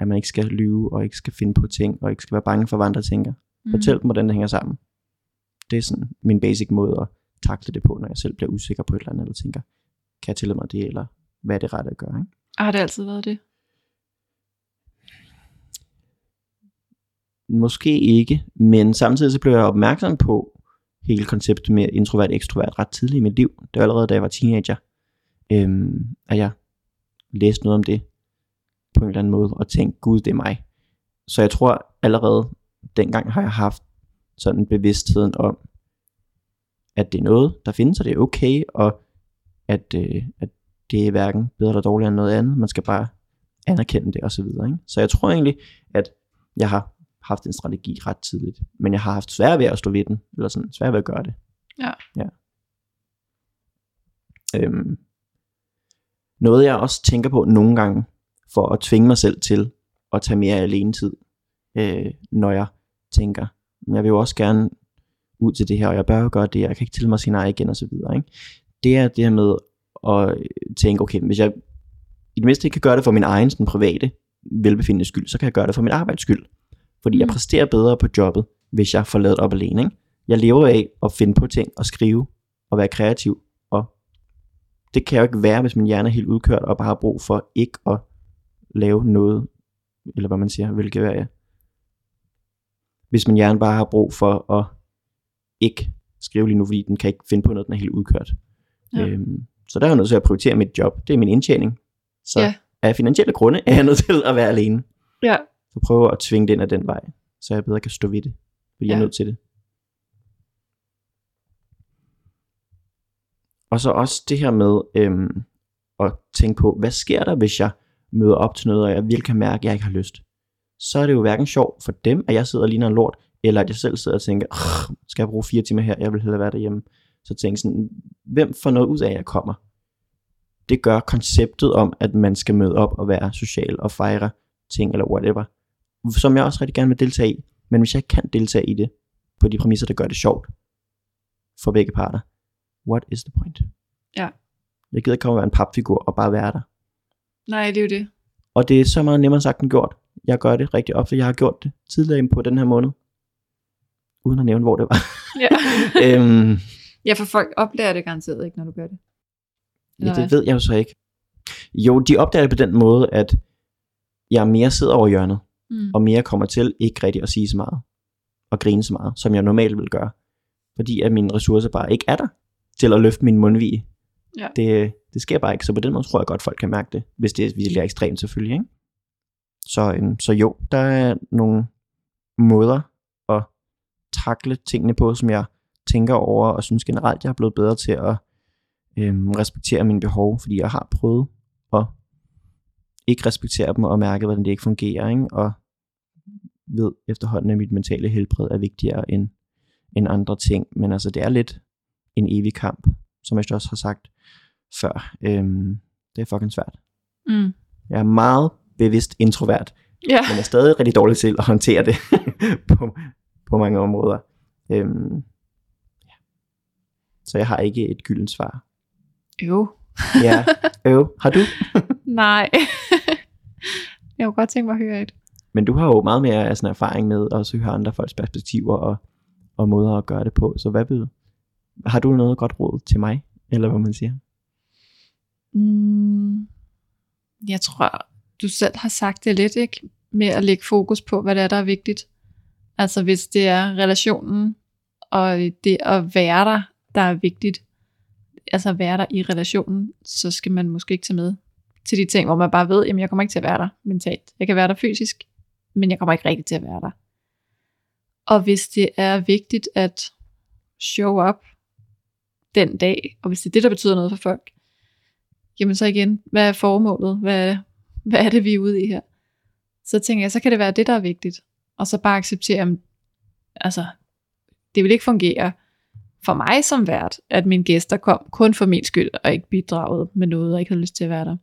at man ikke skal lyve og ikke skal finde på ting og ikke skal være bange for, hvad andre tænker. Mm. Fortæl dem, hvordan det hænger sammen. Det er sådan min basic måde at takle det på, når jeg selv bliver usikker på et eller andet, eller tænker, kan jeg tillade mig det, eller hvad er det rette at gøre? Ikke? Har det altid været det? Måske ikke, men samtidig så blev jeg opmærksom på hele konceptet med introvert ekstrovert ret tidligt i mit liv. Det var allerede, da jeg var teenager, øhm, at jeg læste noget om det på en eller anden måde, og tænkte, gud, det er mig. Så jeg tror allerede dengang har jeg haft sådan bevidstheden om, at det er noget, der findes, og det er okay, og at, øh, at det er hverken bedre eller dårligere end noget andet. Man skal bare anerkende det og så videre. Ikke? Så jeg tror egentlig, at jeg har haft en strategi ret tidligt, men jeg har haft svært ved at stå ved den, eller sådan svært ved at gøre det. Ja. ja. Øhm, noget jeg også tænker på nogle gange, for at tvinge mig selv til at tage mere alene tid, øh, når jeg tænker, jeg vil jo også gerne ud til det her, og jeg bør jo gøre det, jeg kan ikke til mig at sige nej igen, og så videre. Ikke? Det er det her med at tænke, okay, hvis jeg i det mindste ikke kan gøre det for min egen sådan private velbefindende skyld, så kan jeg gøre det for min arbejds skyld. Fordi mm. jeg præsterer bedre på jobbet, hvis jeg får lavet op alene. Ikke? Jeg lever af at finde på ting og skrive og være kreativ. Og det kan jo ikke være, hvis min hjerne er helt udkørt og bare har brug for ikke at lave noget, eller hvad man siger, hvilket er jeg. Hvis min hjerne bare har brug for at ikke skrive lige nu, fordi den kan ikke finde på noget, den er helt udkørt. Ja. Øhm, så der er jeg nødt til at prioritere mit job. Det er min indtjening. Så ja. af finansielle grunde er jeg nødt til at være alene. Ja. Så prøve at tvinge det ind ad den vej, så jeg bedre kan stå ved det. Fordi ja. jeg er nødt til det. Og så også det her med øhm, at tænke på, hvad sker der, hvis jeg møder op til noget, og jeg virkelig kan mærke, at jeg ikke har lyst. Så er det jo hverken sjovt for dem, at jeg sidder og ligner en lort, eller at jeg selv sidder og tænker, skal jeg bruge fire timer her, jeg vil hellere være derhjemme. Så tænker sådan, hvem får noget ud af, at jeg kommer? Det gør konceptet om, at man skal møde op og være social og fejre ting eller whatever, som jeg også rigtig gerne vil deltage i. Men hvis jeg ikke kan deltage i det, på de præmisser, der gør det sjovt for begge parter, what is the point? Ja. Jeg gider ikke komme og være en papfigur og bare være der. Nej, det er jo det. Og det er så meget nemmere sagt end gjort. Jeg gør det rigtig ofte. Jeg har gjort det tidligere på den her måned. Uden at nævne, hvor det var. Ja. øhm, ja, for folk opdager det garanteret ikke, når du gør det. ja, det ved jeg jo så ikke. Jo, de opdager det på den måde, at jeg mere sidder over hjørnet, Mm. og mere kommer til ikke rigtig at sige så meget, og grine så meget, som jeg normalt vil gøre. Fordi at mine ressourcer bare ikke er der, til at løfte min mundvige. Ja. Det, det sker bare ikke, så på den måde tror jeg godt, folk kan mærke det, hvis det virkelig er ekstremt selvfølgelig. Ikke? Så, øhm, så jo, der er nogle måder at takle tingene på, som jeg tænker over, og synes generelt, jeg er blevet bedre til at øhm, respektere mine behov, fordi jeg har prøvet at ikke respektere dem og mærke, hvordan det ikke fungerer, ikke? og ved efterhånden, at mit mentale helbred er vigtigere end, end andre ting, men altså det er lidt en evig kamp, som jeg også har sagt før. Øhm, det er fucking svært. Mm. Jeg er meget bevidst introvert, Ja. men er stadig rigtig dårlig til at håndtere det på, på mange områder. Øhm, ja. Så jeg har ikke et gyldent svar. Jo. Ja, øv, har du? Nej. Jeg kunne godt tænke mig at høre et. Men du har jo meget mere sådan erfaring med at høre andre folks perspektiver og, og måder at gøre det på. Så hvad vil, har du noget godt råd til mig? Eller hvad man siger? Mm. jeg tror, du selv har sagt det lidt, ikke? Med at lægge fokus på, hvad det er, der er vigtigt. Altså hvis det er relationen, og det at være der, der er vigtigt, altså være der i relationen, så skal man måske ikke tage med til de ting, hvor man bare ved, jamen jeg kommer ikke til at være der mentalt. Jeg kan være der fysisk, men jeg kommer ikke rigtig til at være der. Og hvis det er vigtigt at show up den dag, og hvis det er det, der betyder noget for folk, jamen så igen, hvad er formålet? Hvad er, hvad er det, vi er ude i her? Så tænker jeg, så kan det være det, der er vigtigt. Og så bare acceptere, at altså, det vil ikke fungere for mig som vært, at mine gæster kom kun for min skyld, og ikke bidraget med noget, og ikke havde lyst til at være der.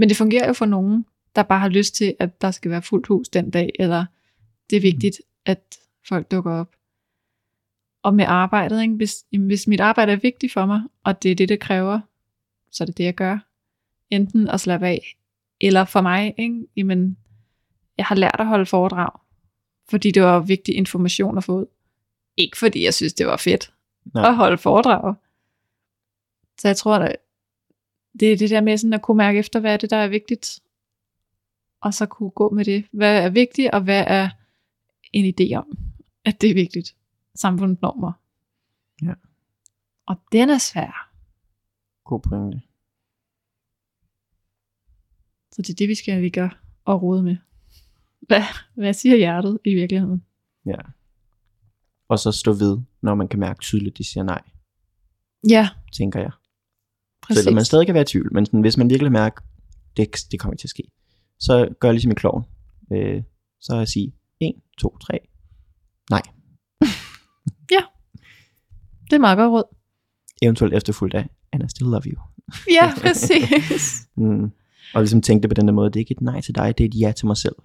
Men det fungerer jo for nogen, der bare har lyst til, at der skal være fuldt hus den dag, eller det er vigtigt, at folk dukker op. Og med arbejdet, ikke? Hvis, hvis mit arbejde er vigtigt for mig, og det er det, det kræver, så er det det, jeg gør. Enten at slappe af, eller for mig, ikke? Jamen, jeg har lært at holde foredrag, fordi det var vigtig information at få ud. Ikke fordi jeg synes, det var fedt Nej. at holde foredrag. Så jeg tror, at det er det der med sådan at kunne mærke efter, hvad er det, der er vigtigt, og så kunne gå med det. Hvad er vigtigt, og hvad er en idé om, at det er vigtigt. Samfundsnormer. Ja. Og den er svær. God pointe. Så det er det, vi skal ligge og rode med. Hvad, hvad siger hjertet i virkeligheden? Ja. Og så stå ved, når man kan mærke tydeligt, at de siger nej. Ja. Tænker jeg. Præcis. Selvom man stadig kan være i tvivl, men sådan, hvis man virkelig mærker, det, det kommer ikke til at ske, så gør jeg ligesom i kloven. Øh, så jeg sige 1, 2, 3, nej. ja, det er meget godt råd. Eventuelt efterfulgt af, and I still love you. ja, præcis. mm. Og ligesom tænke det på den der måde, det er ikke et nej til dig, det er et ja til mig selv.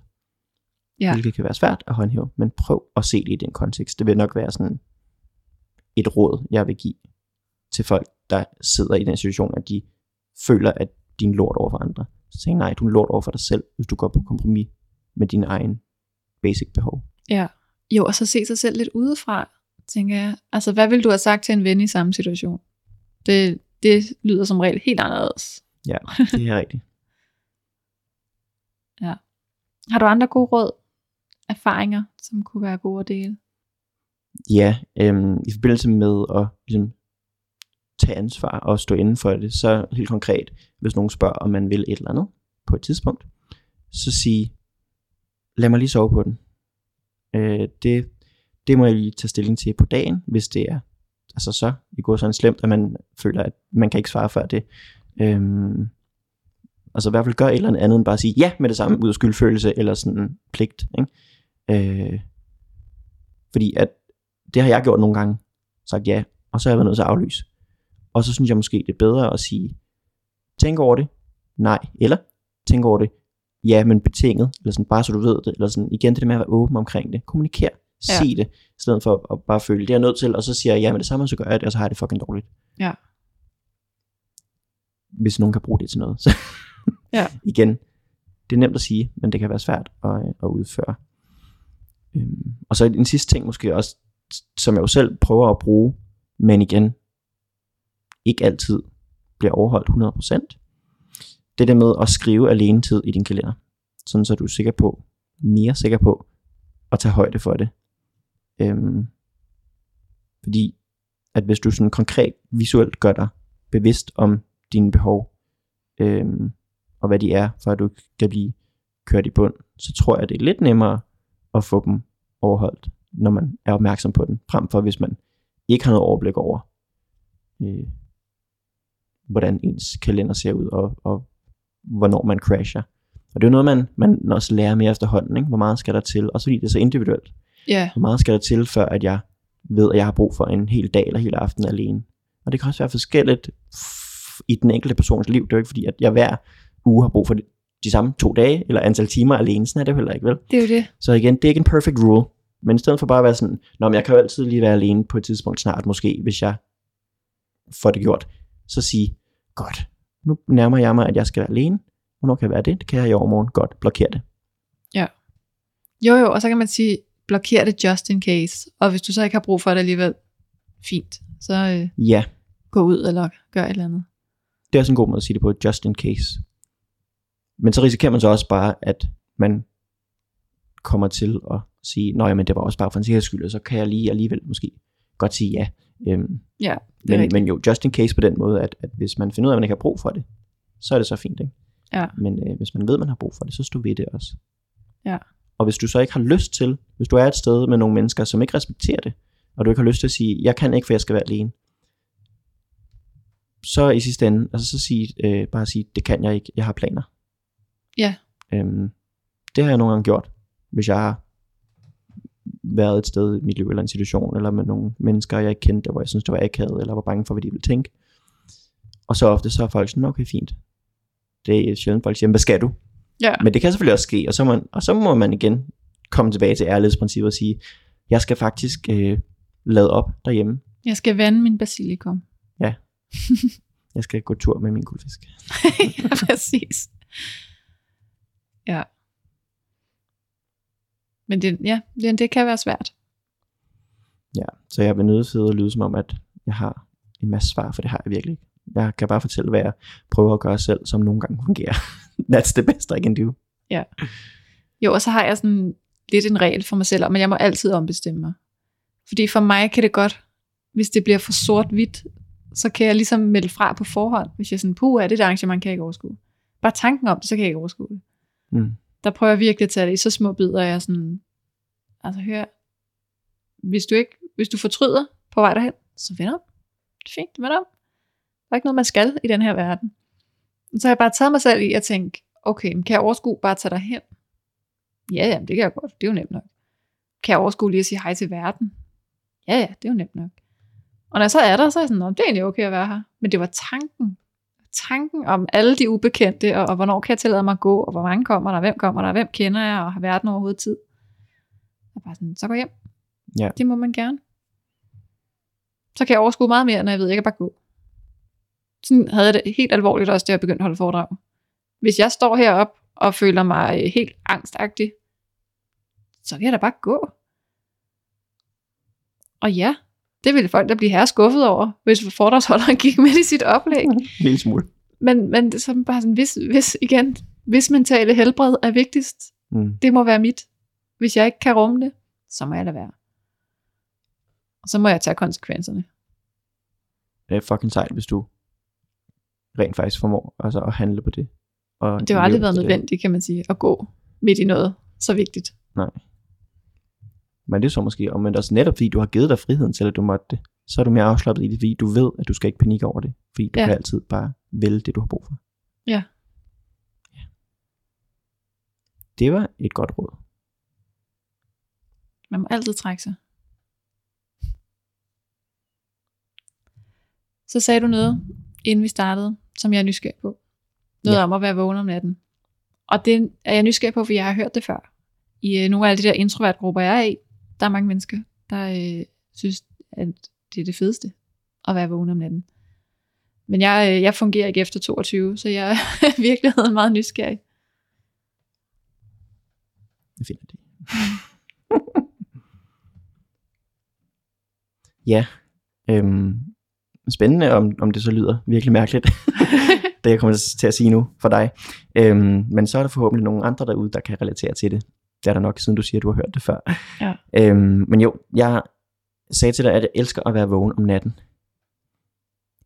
Ja. Hvilket kan være svært at håndhæve, men prøv at se det i den kontekst. Det vil nok være sådan et råd, jeg vil give til folk, der sidder i den situation, at de føler, at din lort over for andre. Så tænk, nej, du er lort over for dig selv, hvis du går på kompromis med din egen basic behov. Ja, jo, og så se sig selv lidt udefra, tænker jeg. Altså, hvad vil du have sagt til en ven i samme situation? Det, det lyder som regel helt anderledes. Ja, det er rigtigt. ja. Har du andre gode råd, erfaringer, som kunne være gode at dele? Ja, øhm, i forbindelse med at ligesom, tage ansvar og stå inden for det, så helt konkret, hvis nogen spørger, om man vil et eller andet på et tidspunkt, så sige, lad mig lige sove på den. Øh, det, det må jeg lige tage stilling til på dagen, hvis det er altså så i går sådan slemt, at man føler, at man kan ikke svare før det. Øhm, altså i hvert fald gøre et eller andet end bare at sige ja med det samme ud af skyldfølelse eller sådan pligt. Ikke? Øh, fordi at det har jeg gjort nogle gange, sagt ja, og så har jeg været nødt til at aflyse. Og så synes jeg måske, det er bedre at sige, tænk over det, nej, eller tænk over det, ja, men betinget, eller sådan, bare så du ved det, eller sådan, igen det der med at være åben omkring det, kommuniker, ja. sig det, i stedet for at bare føle, det er jeg nødt til, og så siger jeg, ja, men det samme, så gør jeg det, og så har jeg det fucking dårligt. Ja. Hvis nogen kan bruge det til noget. Så ja. igen, det er nemt at sige, men det kan være svært at, at udføre. Øhm, og så en sidste ting måske også, som jeg jo selv prøver at bruge, men igen, ikke altid bliver overholdt 100%. Det der med at skrive alene tid i din kalender. Sådan så du er sikker på, mere sikker på, at tage højde for det. Øhm, fordi at hvis du sådan konkret visuelt gør dig bevidst om dine behov, øhm, og hvad de er, for at du kan blive kørt i bund, så tror jeg, det er lidt nemmere at få dem overholdt, når man er opmærksom på den, frem for hvis man ikke har noget overblik over, øh, hvordan ens kalender ser ud, og, og hvornår man crasher. Og det er jo noget, man, man også lærer mere efterhånden, ikke? hvor meget skal der til, også fordi det er så individuelt. Yeah. Hvor meget skal der til, før at jeg ved, at jeg har brug for en hel dag eller hele aften alene. Og det kan også være forskelligt i den enkelte persons liv. Det er jo ikke fordi, at jeg hver uge har brug for de samme to dage, eller antal timer alene. Sådan er det jo heller ikke, vel? Det er jo det. Så igen, det er ikke en perfect rule. Men i stedet for bare at være sådan, Nå, men jeg kan jo altid lige være alene på et tidspunkt snart, måske, hvis jeg får det gjort. Så sige, godt, nu nærmer jeg mig, at jeg skal være alene. Hvornår kan jeg være det? Det kan jeg i overmorgen. Godt, blokér det. Ja. Jo jo, og så kan man sige, blokér det just in case. Og hvis du så ikke har brug for det alligevel, fint. Så øh, ja. gå ud eller gør et eller andet. Det er også en god måde at sige det på, just in case. Men så risikerer man så også bare, at man kommer til at sige, nej, men det var også bare for en sikkerheds skyld, og så kan jeg lige alligevel måske godt sige ja. Øhm, ja, det men, rigtigt. men jo, just in case på den måde, at, at hvis man finder ud af, at man ikke har brug for det, så er det så fint, ikke? Ja. Men øh, hvis man ved, at man har brug for det, så stå ved det også. Ja. Og hvis du så ikke har lyst til, hvis du er et sted med nogle mennesker, som ikke respekterer det, og du ikke har lyst til at sige, jeg kan ikke, for jeg skal være alene, så i sidste ende, altså så sige, øh, bare sige, det kan jeg ikke, jeg har planer. Ja. Øhm, det har jeg nogle gange gjort, hvis jeg har været et sted i mit liv, eller en situation, eller med nogle mennesker, jeg ikke kendte, hvor jeg synes, det var akavet, eller var bange for, hvad de ville tænke. Og så ofte så er folk sådan, okay, fint. Det er sjældent, folk siger, hvad skal du? Ja. Men det kan selvfølgelig også ske, og så, må man, og så må man igen komme tilbage til ærlighedsprincippet og sige, jeg skal faktisk øh, lade op derhjemme. Jeg skal vande min basilikum. Jeg skal gå tur med min guldfisk. ja, præcis. Ja. Men det, ja, det, det kan være svært. Ja, så jeg vil nødt til at lyde som om, at jeg har en masse svar, for det har jeg virkelig ikke. Jeg kan bare fortælle, hvad jeg prøver at gøre selv, som nogle gange fungerer. That's the best I can do. Jo, og så har jeg sådan lidt en regel for mig selv, at jeg må altid ombestemme mig. Fordi for mig kan det godt, hvis det bliver for sort-hvidt, så kan jeg ligesom melde fra på forhånd, hvis jeg sådan, puh, er det et arrangement, kan jeg ikke overskue. Bare tanken om det, så kan jeg ikke overskue det. Mm. Der prøver jeg virkelig at tage det i så små bidder, jeg er sådan, altså hør, hvis du ikke, hvis du fortryder på vej derhen, så vend om. Det er fint, vend om. Der er ikke noget, man skal i den her verden. Så har jeg bare taget mig selv i at tænke, okay, men kan jeg overskue bare at tage dig hen? Ja, ja, det kan jeg godt. Det er jo nemt nok. Kan jeg overskue lige at sige hej til verden? Ja, ja, det er jo nemt nok. Og når jeg så er der, så er jeg sådan, det er egentlig okay at være her. Men det var tanken. Tanken om alle de ubekendte, og, og hvornår kan jeg tillade mig at gå, og hvor mange kommer der, hvem kommer der, hvem kender jeg, og har verden overhovedet tid. Er bare sådan, så gå hjem. Ja. Det må man gerne. Så kan jeg overskue meget mere, når jeg ved, at jeg kan bare gå. Sådan havde jeg det helt alvorligt også, da jeg begyndte at holde foredrag. Hvis jeg står heroppe og føler mig øh, helt angstagtig, så kan jeg da bare gå. Og ja, det ville folk da blive her skuffet over, hvis foredragsholderen gik med i sit oplæg. En lille smule. Men, men det sådan bare sådan, hvis, hvis igen, hvis mentale helbred er vigtigst, Mm. det må være mit. Hvis jeg ikke kan rumme det, så må jeg lade være. Og så må jeg tage konsekvenserne. Det er fucking sejt, hvis du rent faktisk formår altså, at handle på det. Og Det har aldrig været det. nødvendigt, kan man sige, at gå midt i noget så vigtigt. Men det er så måske omvendt også netop fordi du har givet dig friheden til, at du måtte det. Så er du mere afslappet i det, fordi du ved, at du skal ikke panikke over det. Fordi du Ja. kan altid bare vælge det, du har brug for. Ja. ja. Det var et godt råd. Man må altid trække sig. Så sagde du noget, inden vi startede, som jeg er nysgerrig på. Noget ja. Om at være vågen om natten. Og det er jeg nysgerrig på, for jeg har hørt det før. I øh, nogle af alle de der introvertgrupper, jeg er i, der er mange mennesker, der øh, synes, at det er det fedeste at være vågen om natten. Men jeg, øh, jeg fungerer ikke efter 22, så jeg er i virkeligheden meget nysgerrig. Jeg finder det. ja. Øhm, spændende, om, om det så lyder virkelig mærkeligt, det jeg kommer til at sige nu for dig. Øhm, men så er der forhåbentlig nogle andre derude, der kan relatere til det. Det er der nok, siden du siger, at du har hørt det før. Ja. Øhm, men jo, jeg sagde til dig, at jeg elsker at være vågen om natten.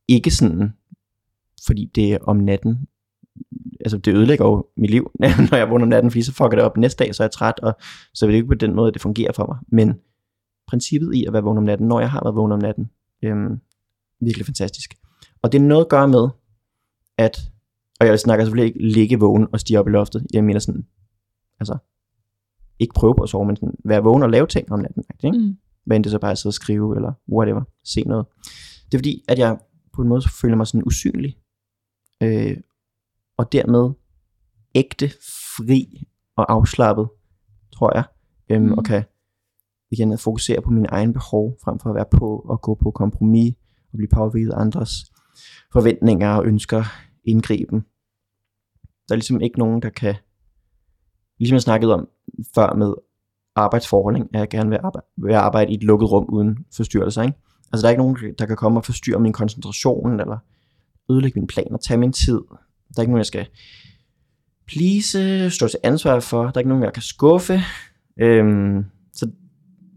Ikke sådan, fordi det er om natten. Altså, det ødelægger jo mit liv, når jeg vågner om natten, fordi så fucker det op næste dag, så er jeg træt, og så er det ikke på den måde, det fungerer for mig. Men princippet i at være vågen om natten, når jeg har været vågen om natten, øhm, virkelig fantastisk. Og det er noget at gøre med, at, og jeg snakker selvfølgelig ikke ligge vågen og stige op i loftet, jeg mener sådan, altså, ikke prøve på at sove, men sådan, være vågen og lave ting om natten. Ikke? Mm. Hvad end det så bare at sidde og skrive, eller whatever, se noget. Det er fordi, at jeg på en måde føler mig sådan usynlig, øh, og dermed ægte, fri og afslappet, tror jeg, øhm, mm. og kan igen fokusere på mine egne behov, frem for at være på og gå på kompromis, og blive påvirket af andres forventninger og ønsker indgriben. Der er ligesom ikke nogen, der kan, ligesom jeg snakkede om før med arbejdsforhold, ikke? at jeg gerne vil arbejde, vil arbejde i et lukket rum uden forstyrrelser. Ikke? Altså der er ikke nogen, der kan komme og forstyrre min koncentration, eller ødelægge min plan og tage min tid. Der er ikke nogen, jeg skal please, stå til ansvar for. Der er ikke nogen, jeg kan skuffe. Øhm, så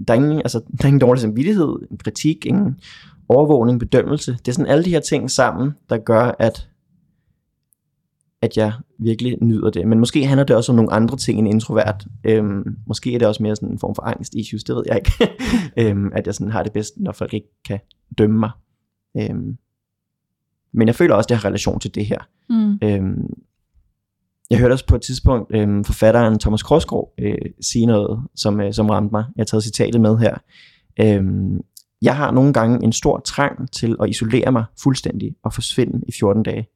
der er, ingen, altså, der er ingen dårlig samvittighed, en kritik, ingen overvågning, bedømmelse. Det er sådan alle de her ting sammen, der gør, at, at jeg virkelig nyder det. Men måske handler det også om nogle andre ting end introvert. Øhm, måske er det også mere sådan en form for angst issues, det ved jeg ikke. øhm, at jeg sådan har det bedst, når folk ikke kan dømme mig. Øhm, men jeg føler også, at det har relation til det her. Mm. Øhm, jeg hørte også på et tidspunkt øhm, forfatteren Thomas Krogsgaard øh, sige noget, som, øh, som ramte mig. Jeg har taget citatet med her. Øhm, jeg har nogle gange en stor trang til at isolere mig fuldstændig og forsvinde i 14 dage.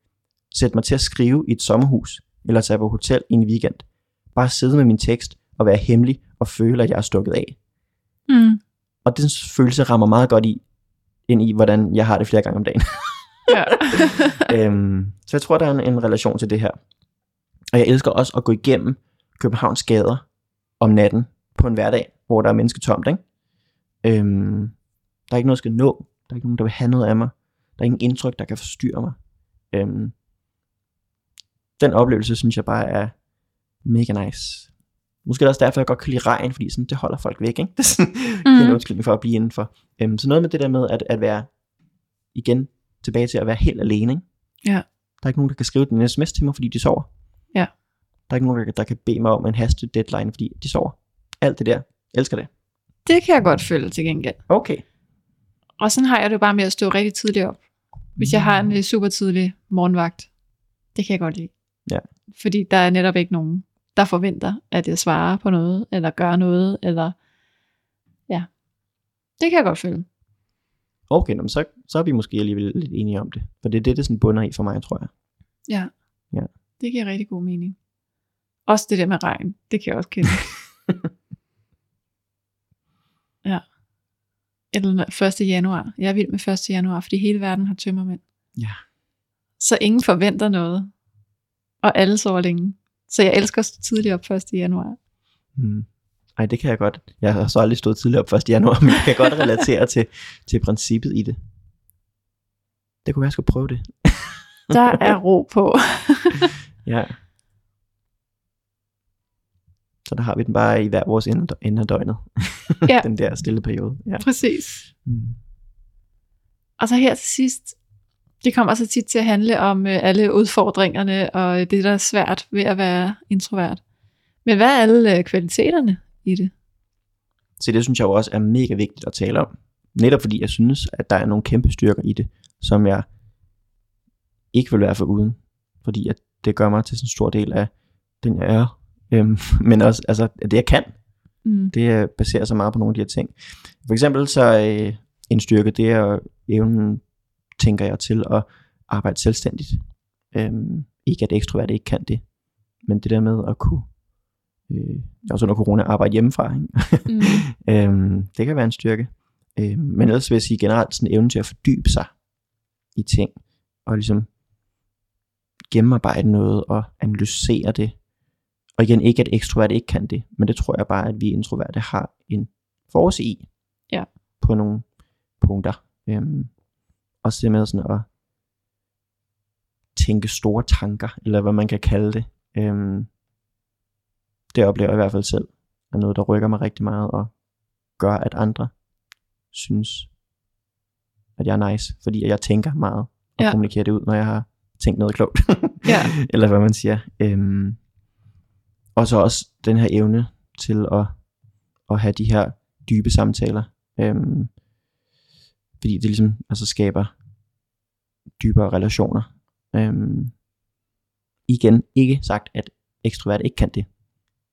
Sæt mig til at skrive i et sommerhus, eller tage på hotel i en weekend. Bare sidde med min tekst og være hemmelig og føle, at jeg er stukket af. Mm. Og den følelse rammer meget godt i, ind i, hvordan jeg har det flere gange om dagen. ja. øhm, så jeg tror, der er en, en relation til det her. Og jeg elsker også at gå igennem Københavns gader om natten på en hverdag, hvor der er mennesketomt. Ikke? Øhm, der er ikke noget, jeg skal nå. Der er ikke nogen, der vil have noget af mig. Der er ingen indtryk, der kan forstyrre mig. Øhm, den oplevelse, synes jeg bare er mega nice. Måske er det også derfor, jeg godt kan lide regn, fordi sådan, det holder folk væk. Ikke? Det er sådan, mm. en undskyldning for at blive indenfor. Øhm, så noget med det der med at, at være, igen, tilbage til at være helt alene. Ikke? Ja. Der er ikke nogen, der kan skrive den sms til mig, fordi de sover. Ja. Der er ikke nogen, der kan bede mig om en haste deadline, fordi de sover. Alt det der. Jeg elsker det. Det kan jeg godt føle til gengæld. Okay. Og sådan har jeg det bare med at stå rigtig tidligt op. Hvis jeg har en mm. super tidlig morgenvagt. Det kan jeg godt lide. Fordi der er netop ikke nogen, der forventer, at jeg svarer på noget, eller gør noget, eller ja. Det kan jeg godt føle. Okay, så, så er vi måske alligevel lidt enige om det. For det er det, det sådan bunder i for mig, tror jeg. Ja. Ja. Det giver rigtig god mening. Også det der med regn, det kan jeg også kende. ja. Eller 1. januar. Jeg er vild med 1. januar, fordi hele verden har tømmermænd. Ja. Så ingen forventer noget. Og alle sover længe. Så jeg elsker at stå tidligt op 1. januar. Mm. Ej, det kan jeg godt. Jeg har så aldrig stået tidligt op 1. januar, men jeg kan godt relatere til, til princippet i det. Det kunne være, jeg skulle prøve det. Der er ro på. ja. Så der har vi den bare i hver vores ende af døgnet. Ja. den der stille periode. Ja. Præcis. Mm. Og så her til sidst, det kommer så tit til at handle om øh, alle udfordringerne, og det der er svært ved at være introvert. Men hvad er alle øh, kvaliteterne i det? Så det synes jeg jo også er mega vigtigt at tale om. Netop fordi jeg synes, at der er nogle kæmpe styrker i det, som jeg ikke vil være for uden. Fordi at det gør mig til sådan en stor del af den jeg er. Øhm, men også altså, det jeg kan. Mm. Det baserer sig meget på nogle af de her ting. For eksempel så øh, en styrke, det er evnen, tænker jeg, til at arbejde selvstændigt. Øhm, ikke at ekstrovert ikke kan det, men det der med at kunne, øh, også under corona, arbejde hjemmefra. Ikke? Mm. øhm, det kan være en styrke. Øhm, men ellers vil jeg sige generelt sådan evnen til at fordybe sig i ting, og ligesom gennemarbejde noget og analysere det. Og igen, ikke at ekstroverte ikke kan det, men det tror jeg bare, at vi introverte har en force i. Ja. På nogle punkter. Øhm, også det med sådan at tænke store tanker, eller hvad man kan kalde det. Øhm, det oplever jeg i hvert fald selv, er noget, der rykker mig rigtig meget, og gør, at andre synes, at jeg er nice, fordi jeg tænker meget, og ja. kommunikerer det ud, når jeg har tænkt noget klogt. ja. Eller hvad man siger. Øhm, og så også den her evne til at, at have de her dybe samtaler. Øhm, fordi det ligesom altså skaber dybere relationer. Øhm, igen, ikke sagt, at ekstrovert ikke kan det.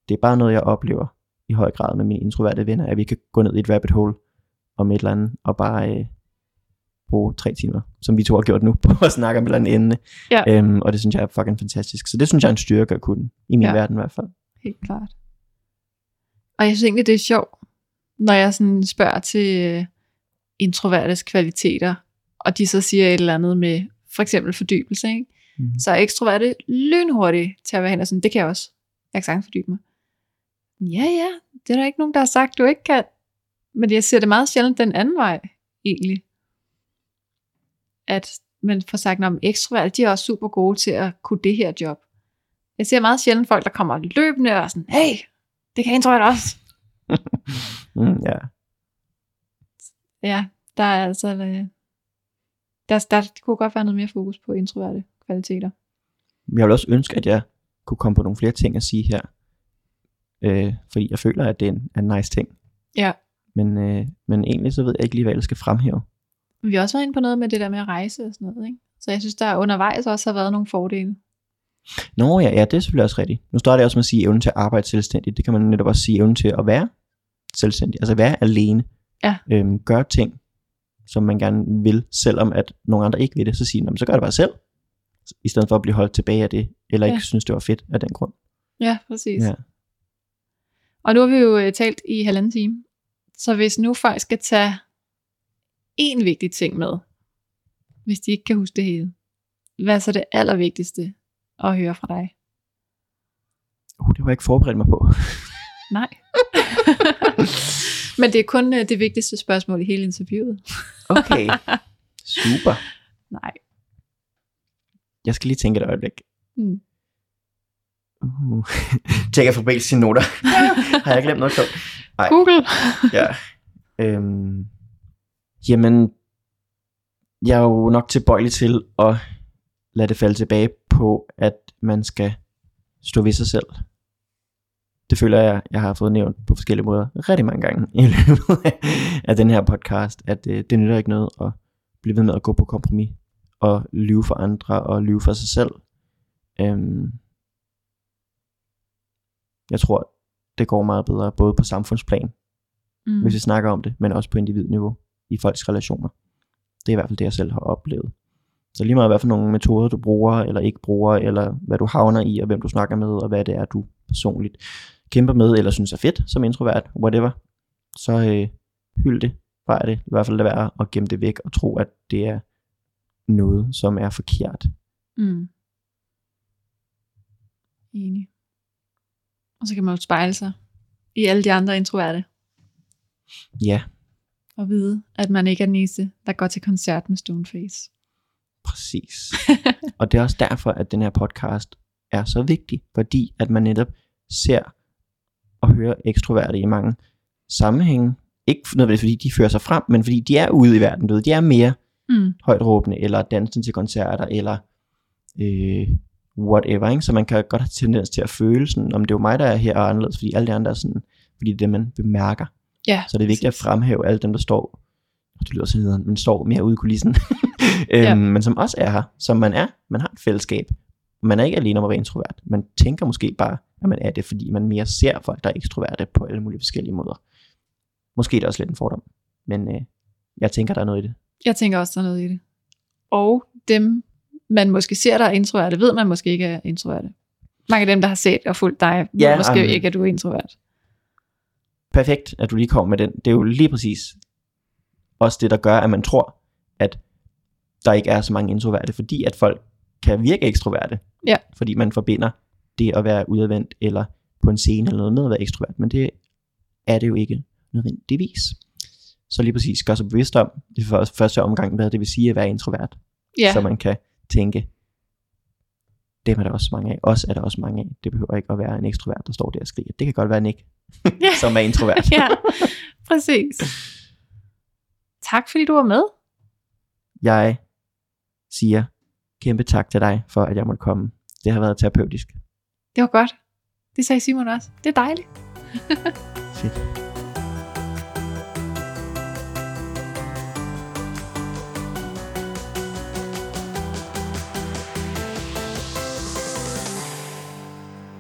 Det er bare noget, jeg oplever i høj grad med mine introverte venner, at vi kan gå ned i et rabbit hole om et eller andet, og bare øh, bruge tre timer, som vi to har gjort nu, på at snakke om et eller andet emne. Ja. Øhm, og det synes jeg er fucking fantastisk. Så det synes jeg er en styrke at kunne, i min ja. verden i hvert fald. Helt klart. Og jeg synes egentlig, det er sjovt, når jeg sådan spørger til øh, introvertes kvaliteter, og de så siger et eller andet med for eksempel fordybelse, ikke? Mm. så er ekstroverte lynhurtigt til at være hen og sådan, det kan jeg også. Jeg kan sagtens fordybe mig. Ja, ja, det er der ikke nogen, der har sagt, du ikke kan. Men jeg ser det meget sjældent den anden vej, egentlig at man får sagt, at ekstrovert, de er også super gode til at kunne det her job. Jeg ser meget sjældent folk, der kommer løbende og sådan, hey, det kan introvert også. mm, ja. Ja, der er altså, øh, der, der kunne godt være noget mere fokus på introverte kvaliteter. Jeg vil også ønske, at jeg kunne komme på nogle flere ting at sige her. Øh, fordi jeg føler, at det er en, en nice ting. Ja. Men, øh, men egentlig så ved jeg ikke lige, hvad jeg skal fremhæve. Vi har også været inde på noget med det der med at rejse og sådan noget, ikke? Så jeg synes, der undervejs også har været nogle fordele. Nå ja, ja, det er selvfølgelig også rigtigt. Nu starter jeg også med at sige evnen til at arbejde selvstændigt. Det kan man netop også sige evnen til at være selvstændig. Altså være alene. Ja. Øhm, gøre ting, som man gerne vil, selvom at nogle andre ikke vil det. Så siger man, så gør det bare selv. I stedet for at blive holdt tilbage af det, eller ikke ja. synes, det var fedt af den grund. Ja, præcis. Ja. Og nu har vi jo øh, talt i halvanden time. Så hvis nu folk skal tage en vigtig ting med, hvis de ikke kan huske det hele, hvad er så det allervigtigste at høre fra dig? Uh, det var jeg ikke forberedt mig på. Nej. Men det er kun øh, det vigtigste spørgsmål i hele interviewet. okay, super. Nej. Jeg skal lige tænke et øjeblik. Mm. Uh. Tjekker for sine noter. Har jeg glemt noget klogt? Google. ja. Øhm, jamen, jeg er jo nok tilbøjelig til at lade det falde tilbage på, at man skal stå ved sig selv. Det føler jeg, jeg har fået nævnt på forskellige måder rigtig mange gange i løbet af den her podcast, at det, øh, det nytter ikke noget at blive ved med at gå på kompromis og lyve for andre og lyve for sig selv. Øhm, jeg tror, det går meget bedre, både på samfundsplan, mm. hvis vi snakker om det, men også på individniveau i folks relationer. Det er i hvert fald det, jeg selv har oplevet. Så lige meget hvad for nogle metoder du bruger, eller ikke bruger, eller hvad du havner i, og hvem du snakker med, og hvad det er, du personligt kæmper med, eller synes er fedt som introvert, whatever, så øh, hyld det, fejr det, i hvert fald lade være at gemme det væk, og tro, at det er noget, som er forkert. Mm. Enig. Og så kan man jo spejle sig i alle de andre introverte. Ja. Og vide, at man ikke er den eneste, der går til koncert med Stoneface. Præcis. og det er også derfor, at den her podcast er så vigtig, fordi at man netop ser og hører ekstroverte i mange sammenhænge. Ikke nødvendigvis fordi de fører sig frem, men fordi de er ude i verden, du ved, de er mere mm. højt råbende, eller dansende til koncerter, eller øh, whatever, ikke? så man kan godt have tendens til at føle sådan, om det er mig, der er her og anderledes, fordi alle de andre er sådan, fordi det er det, man bemærker. Ja, så det er vigtigt at fremhæve alle dem, der står, det lyder sådan, man står mere ude i kulissen, øhm, ja. men som også er her, som man er, man har et fællesskab, man er ikke alene om at være introvert, man tænker måske bare, at man er det, fordi man mere ser folk, der er ekstroverte på alle mulige forskellige måder. Måske er det også lidt en fordom, men øh, jeg tænker, der er noget i det. Jeg tænker også, der er noget i det. Og dem, man måske ser, der er introverte, ved man måske ikke er introverte. Mange af dem, der har set og fulgt dig, ved ja, måske um, ikke, at du er introvert. Perfekt, at du lige kommer med den. Det er jo lige præcis også det, der gør, at man tror, at der ikke er så mange introverte, fordi at folk kan virke ekstroverte. Ja. Fordi man forbinder det at være udadvendt, eller på en scene eller noget med at være ekstrovert, men det er det jo ikke nødvendigvis. Så lige præcis gør sig bevidst om, det første omgang, hvad det vil sige at være introvert. Ja. Så man kan tænke, dem er der også mange af. Os er der også mange af. Det behøver ikke at være en ekstrovert, der står der og skriger. Det kan godt være Nick, som er introvert. ja, præcis. Tak fordi du var med. Jeg siger kæmpe tak til dig, for at jeg måtte komme. Det har været terapeutisk. Det var godt. Det sagde Simon også. Det er dejligt. Fedt.